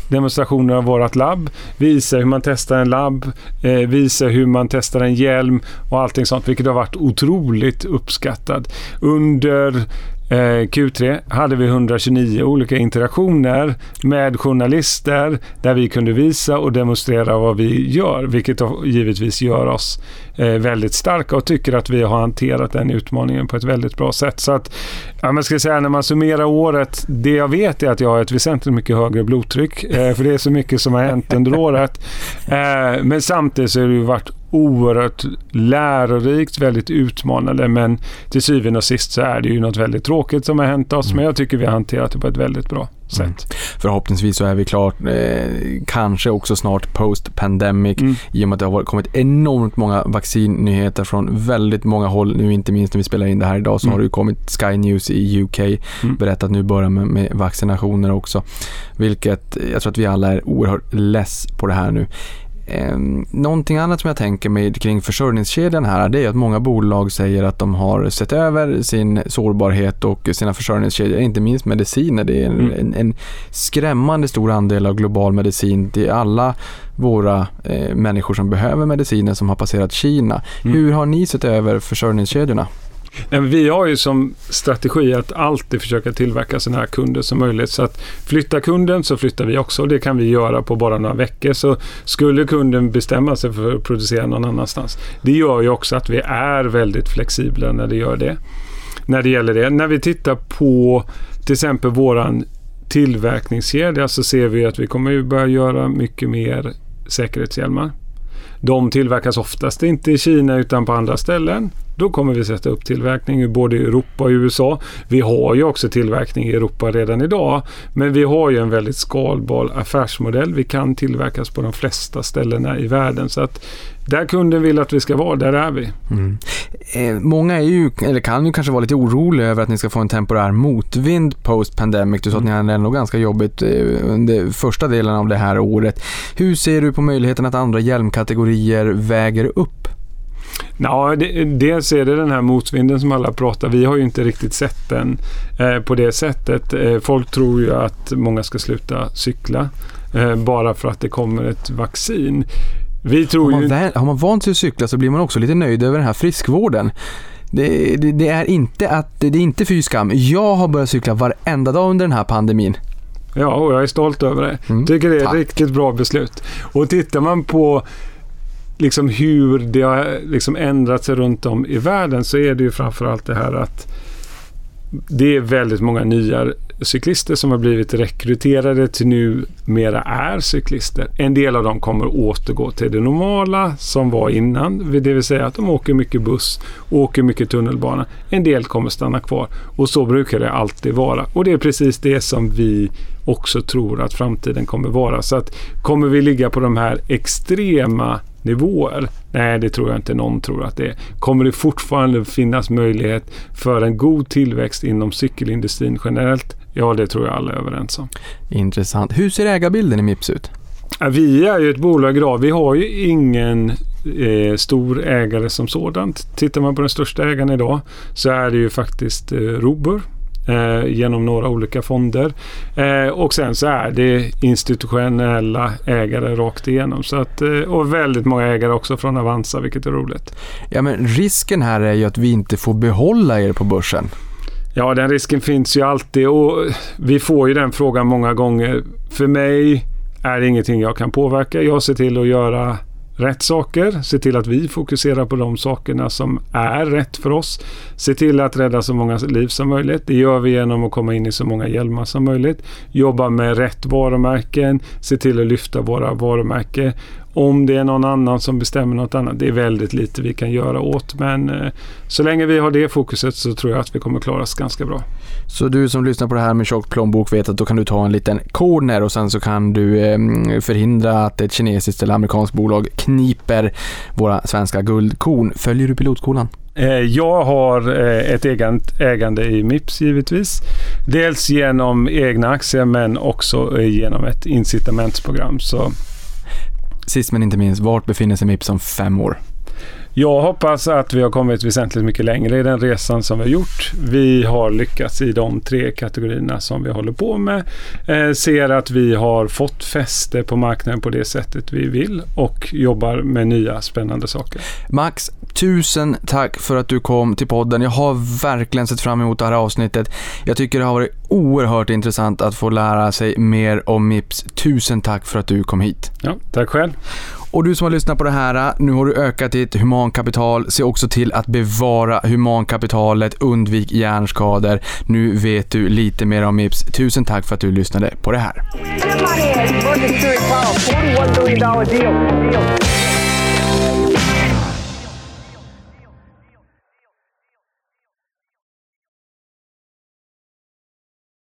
demonstrationer av vårt labb, visa hur man testar en labb, eh, visa hur man testar en hjälm och allting sånt, vilket har varit otroligt uppskattat. Under Q3 hade vi 129 olika interaktioner med journalister där vi kunde visa och demonstrera vad vi gör, vilket givetvis gör oss eh, väldigt starka och tycker att vi har hanterat den utmaningen på ett väldigt bra sätt. Så att, ja, man ska säga när man summerar året, det jag vet är att jag har ett väsentligt mycket högre blodtryck, eh, för det är så mycket som har hänt under året. Men samtidigt så har det ju varit oerhört lärorikt, väldigt utmanande men till syvende och sist så är det ju något väldigt tråkigt som har hänt oss mm. men jag tycker vi har hanterat det på ett väldigt bra sätt. Mm. Förhoppningsvis så är vi klart, eh, kanske också snart post pandemic mm. i och med att det har kommit enormt många vaccinnyheter från väldigt många håll nu inte minst när vi spelar in det här idag så mm. har det ju kommit Sky News i UK mm. berättat nu börjar med, med vaccinationer också vilket jag tror att vi alla är oerhört less på det här nu. Eh, någonting annat som jag tänker mig kring försörjningskedjan här det är att många bolag säger att de har sett över sin sårbarhet och sina försörjningskedjor, inte minst mediciner. Det är en, mm. en, en skrämmande stor andel av global medicin till alla våra eh, människor som behöver mediciner som har passerat Kina. Mm. Hur har ni sett över försörjningskedjorna? Vi har ju som strategi att alltid försöka tillverka så nära kunder som möjligt. Så att flyttar kunden så flyttar vi också. Det kan vi göra på bara några veckor. Så skulle kunden bestämma sig för att producera någon annanstans. Det gör ju också att vi är väldigt flexibla när det gör det. När det gäller det. När vi tittar på till exempel våran tillverkningskedja så ser vi att vi kommer börja göra mycket mer säkerhetshjälmar. De tillverkas oftast inte i Kina utan på andra ställen då kommer vi sätta upp tillverkning i både Europa och USA. Vi har ju också tillverkning i Europa redan idag, men vi har ju en väldigt skalbar affärsmodell. Vi kan tillverkas på de flesta ställena i världen. Så att där kunden vill att vi ska vara, där är vi. Mm. Eh, många är ju, eller kan ju kanske vara lite oroliga över att ni ska få en temporär motvind post pandemic. Du sa att ni hade ändå ganska jobbigt eh, under första delen av det här året. Hur ser du på möjligheten att andra hjälmkategorier väger upp? Ja, det, dels är det den här motvinden som alla pratar. Vi har ju inte riktigt sett den eh, på det sättet. Eh, folk tror ju att många ska sluta cykla eh, bara för att det kommer ett vaccin. Vi tror har, man ju... har man vant sig att cykla så blir man också lite nöjd över den här friskvården. Det, det, det är inte att, det är inte fy skam. Jag har börjat cykla varenda dag under den här pandemin. Ja, och jag är stolt över det. Mm, Tycker det är ett riktigt bra beslut. Och tittar man på liksom hur det har liksom ändrat sig runt om i världen så är det ju framförallt det här att det är väldigt många nya cyklister som har blivit rekryterade till nu mera är cyklister. En del av dem kommer återgå till det normala som var innan. Det vill säga att de åker mycket buss, åker mycket tunnelbana. En del kommer stanna kvar och så brukar det alltid vara. Och det är precis det som vi också tror att framtiden kommer vara. Så att kommer vi ligga på de här extrema nivåer? Nej, det tror jag inte någon tror att det är. Kommer det fortfarande finnas möjlighet för en god tillväxt inom cykelindustrin generellt? Ja, det tror jag alla är överens om. Intressant. Hur ser ägarbilden i Mips ut? Vi är ju ett bolag idag. Vi har ju ingen eh, stor ägare som sådant. Tittar man på den största ägaren idag så är det ju faktiskt eh, Robur eh, genom några olika fonder. Eh, och sen så är det institutionella ägare rakt igenom. Så att, eh, och väldigt många ägare också från Avanza, vilket är roligt. Ja, men risken här är ju att vi inte får behålla er på börsen. Ja, den risken finns ju alltid och vi får ju den frågan många gånger. För mig är det ingenting jag kan påverka. Jag ser till att göra rätt saker, se till att vi fokuserar på de sakerna som är rätt för oss. Se till att rädda så många liv som möjligt. Det gör vi genom att komma in i så många hjälmar som möjligt. Jobba med rätt varumärken, se till att lyfta våra varumärken. Om det är någon annan som bestämmer något annat, det är väldigt lite vi kan göra åt. Men eh, så länge vi har det fokuset så tror jag att vi kommer klara oss ganska bra. Så du som lyssnar på det här med tjock plånbok vet att då kan du ta en liten corner och sen så kan du eh, förhindra att ett kinesiskt eller amerikanskt bolag kniper våra svenska guldkorn. Följer du pilotskolan? Eh, Jag har eh, ett ägande i Mips givetvis. Dels genom egna aktier men också genom ett incitamentsprogram. Så Sist men inte minst, vart befinner sig Mips om fem år? Jag hoppas att vi har kommit väsentligt mycket längre i den resan som vi har gjort. Vi har lyckats i de tre kategorierna som vi håller på med. Eh, ser att vi har fått fäste på marknaden på det sättet vi vill och jobbar med nya spännande saker. Max, tusen tack för att du kom till podden. Jag har verkligen sett fram emot det här avsnittet. Jag tycker det har varit oerhört intressant att få lära sig mer om Mips. Tusen tack för att du kom hit. Ja, tack själv. Och du som har lyssnat på det här, nu har du ökat ditt humankapital. Se också till att bevara humankapitalet, undvik hjärnskador. Nu vet du lite mer om Mips. Tusen tack för att du lyssnade på det här.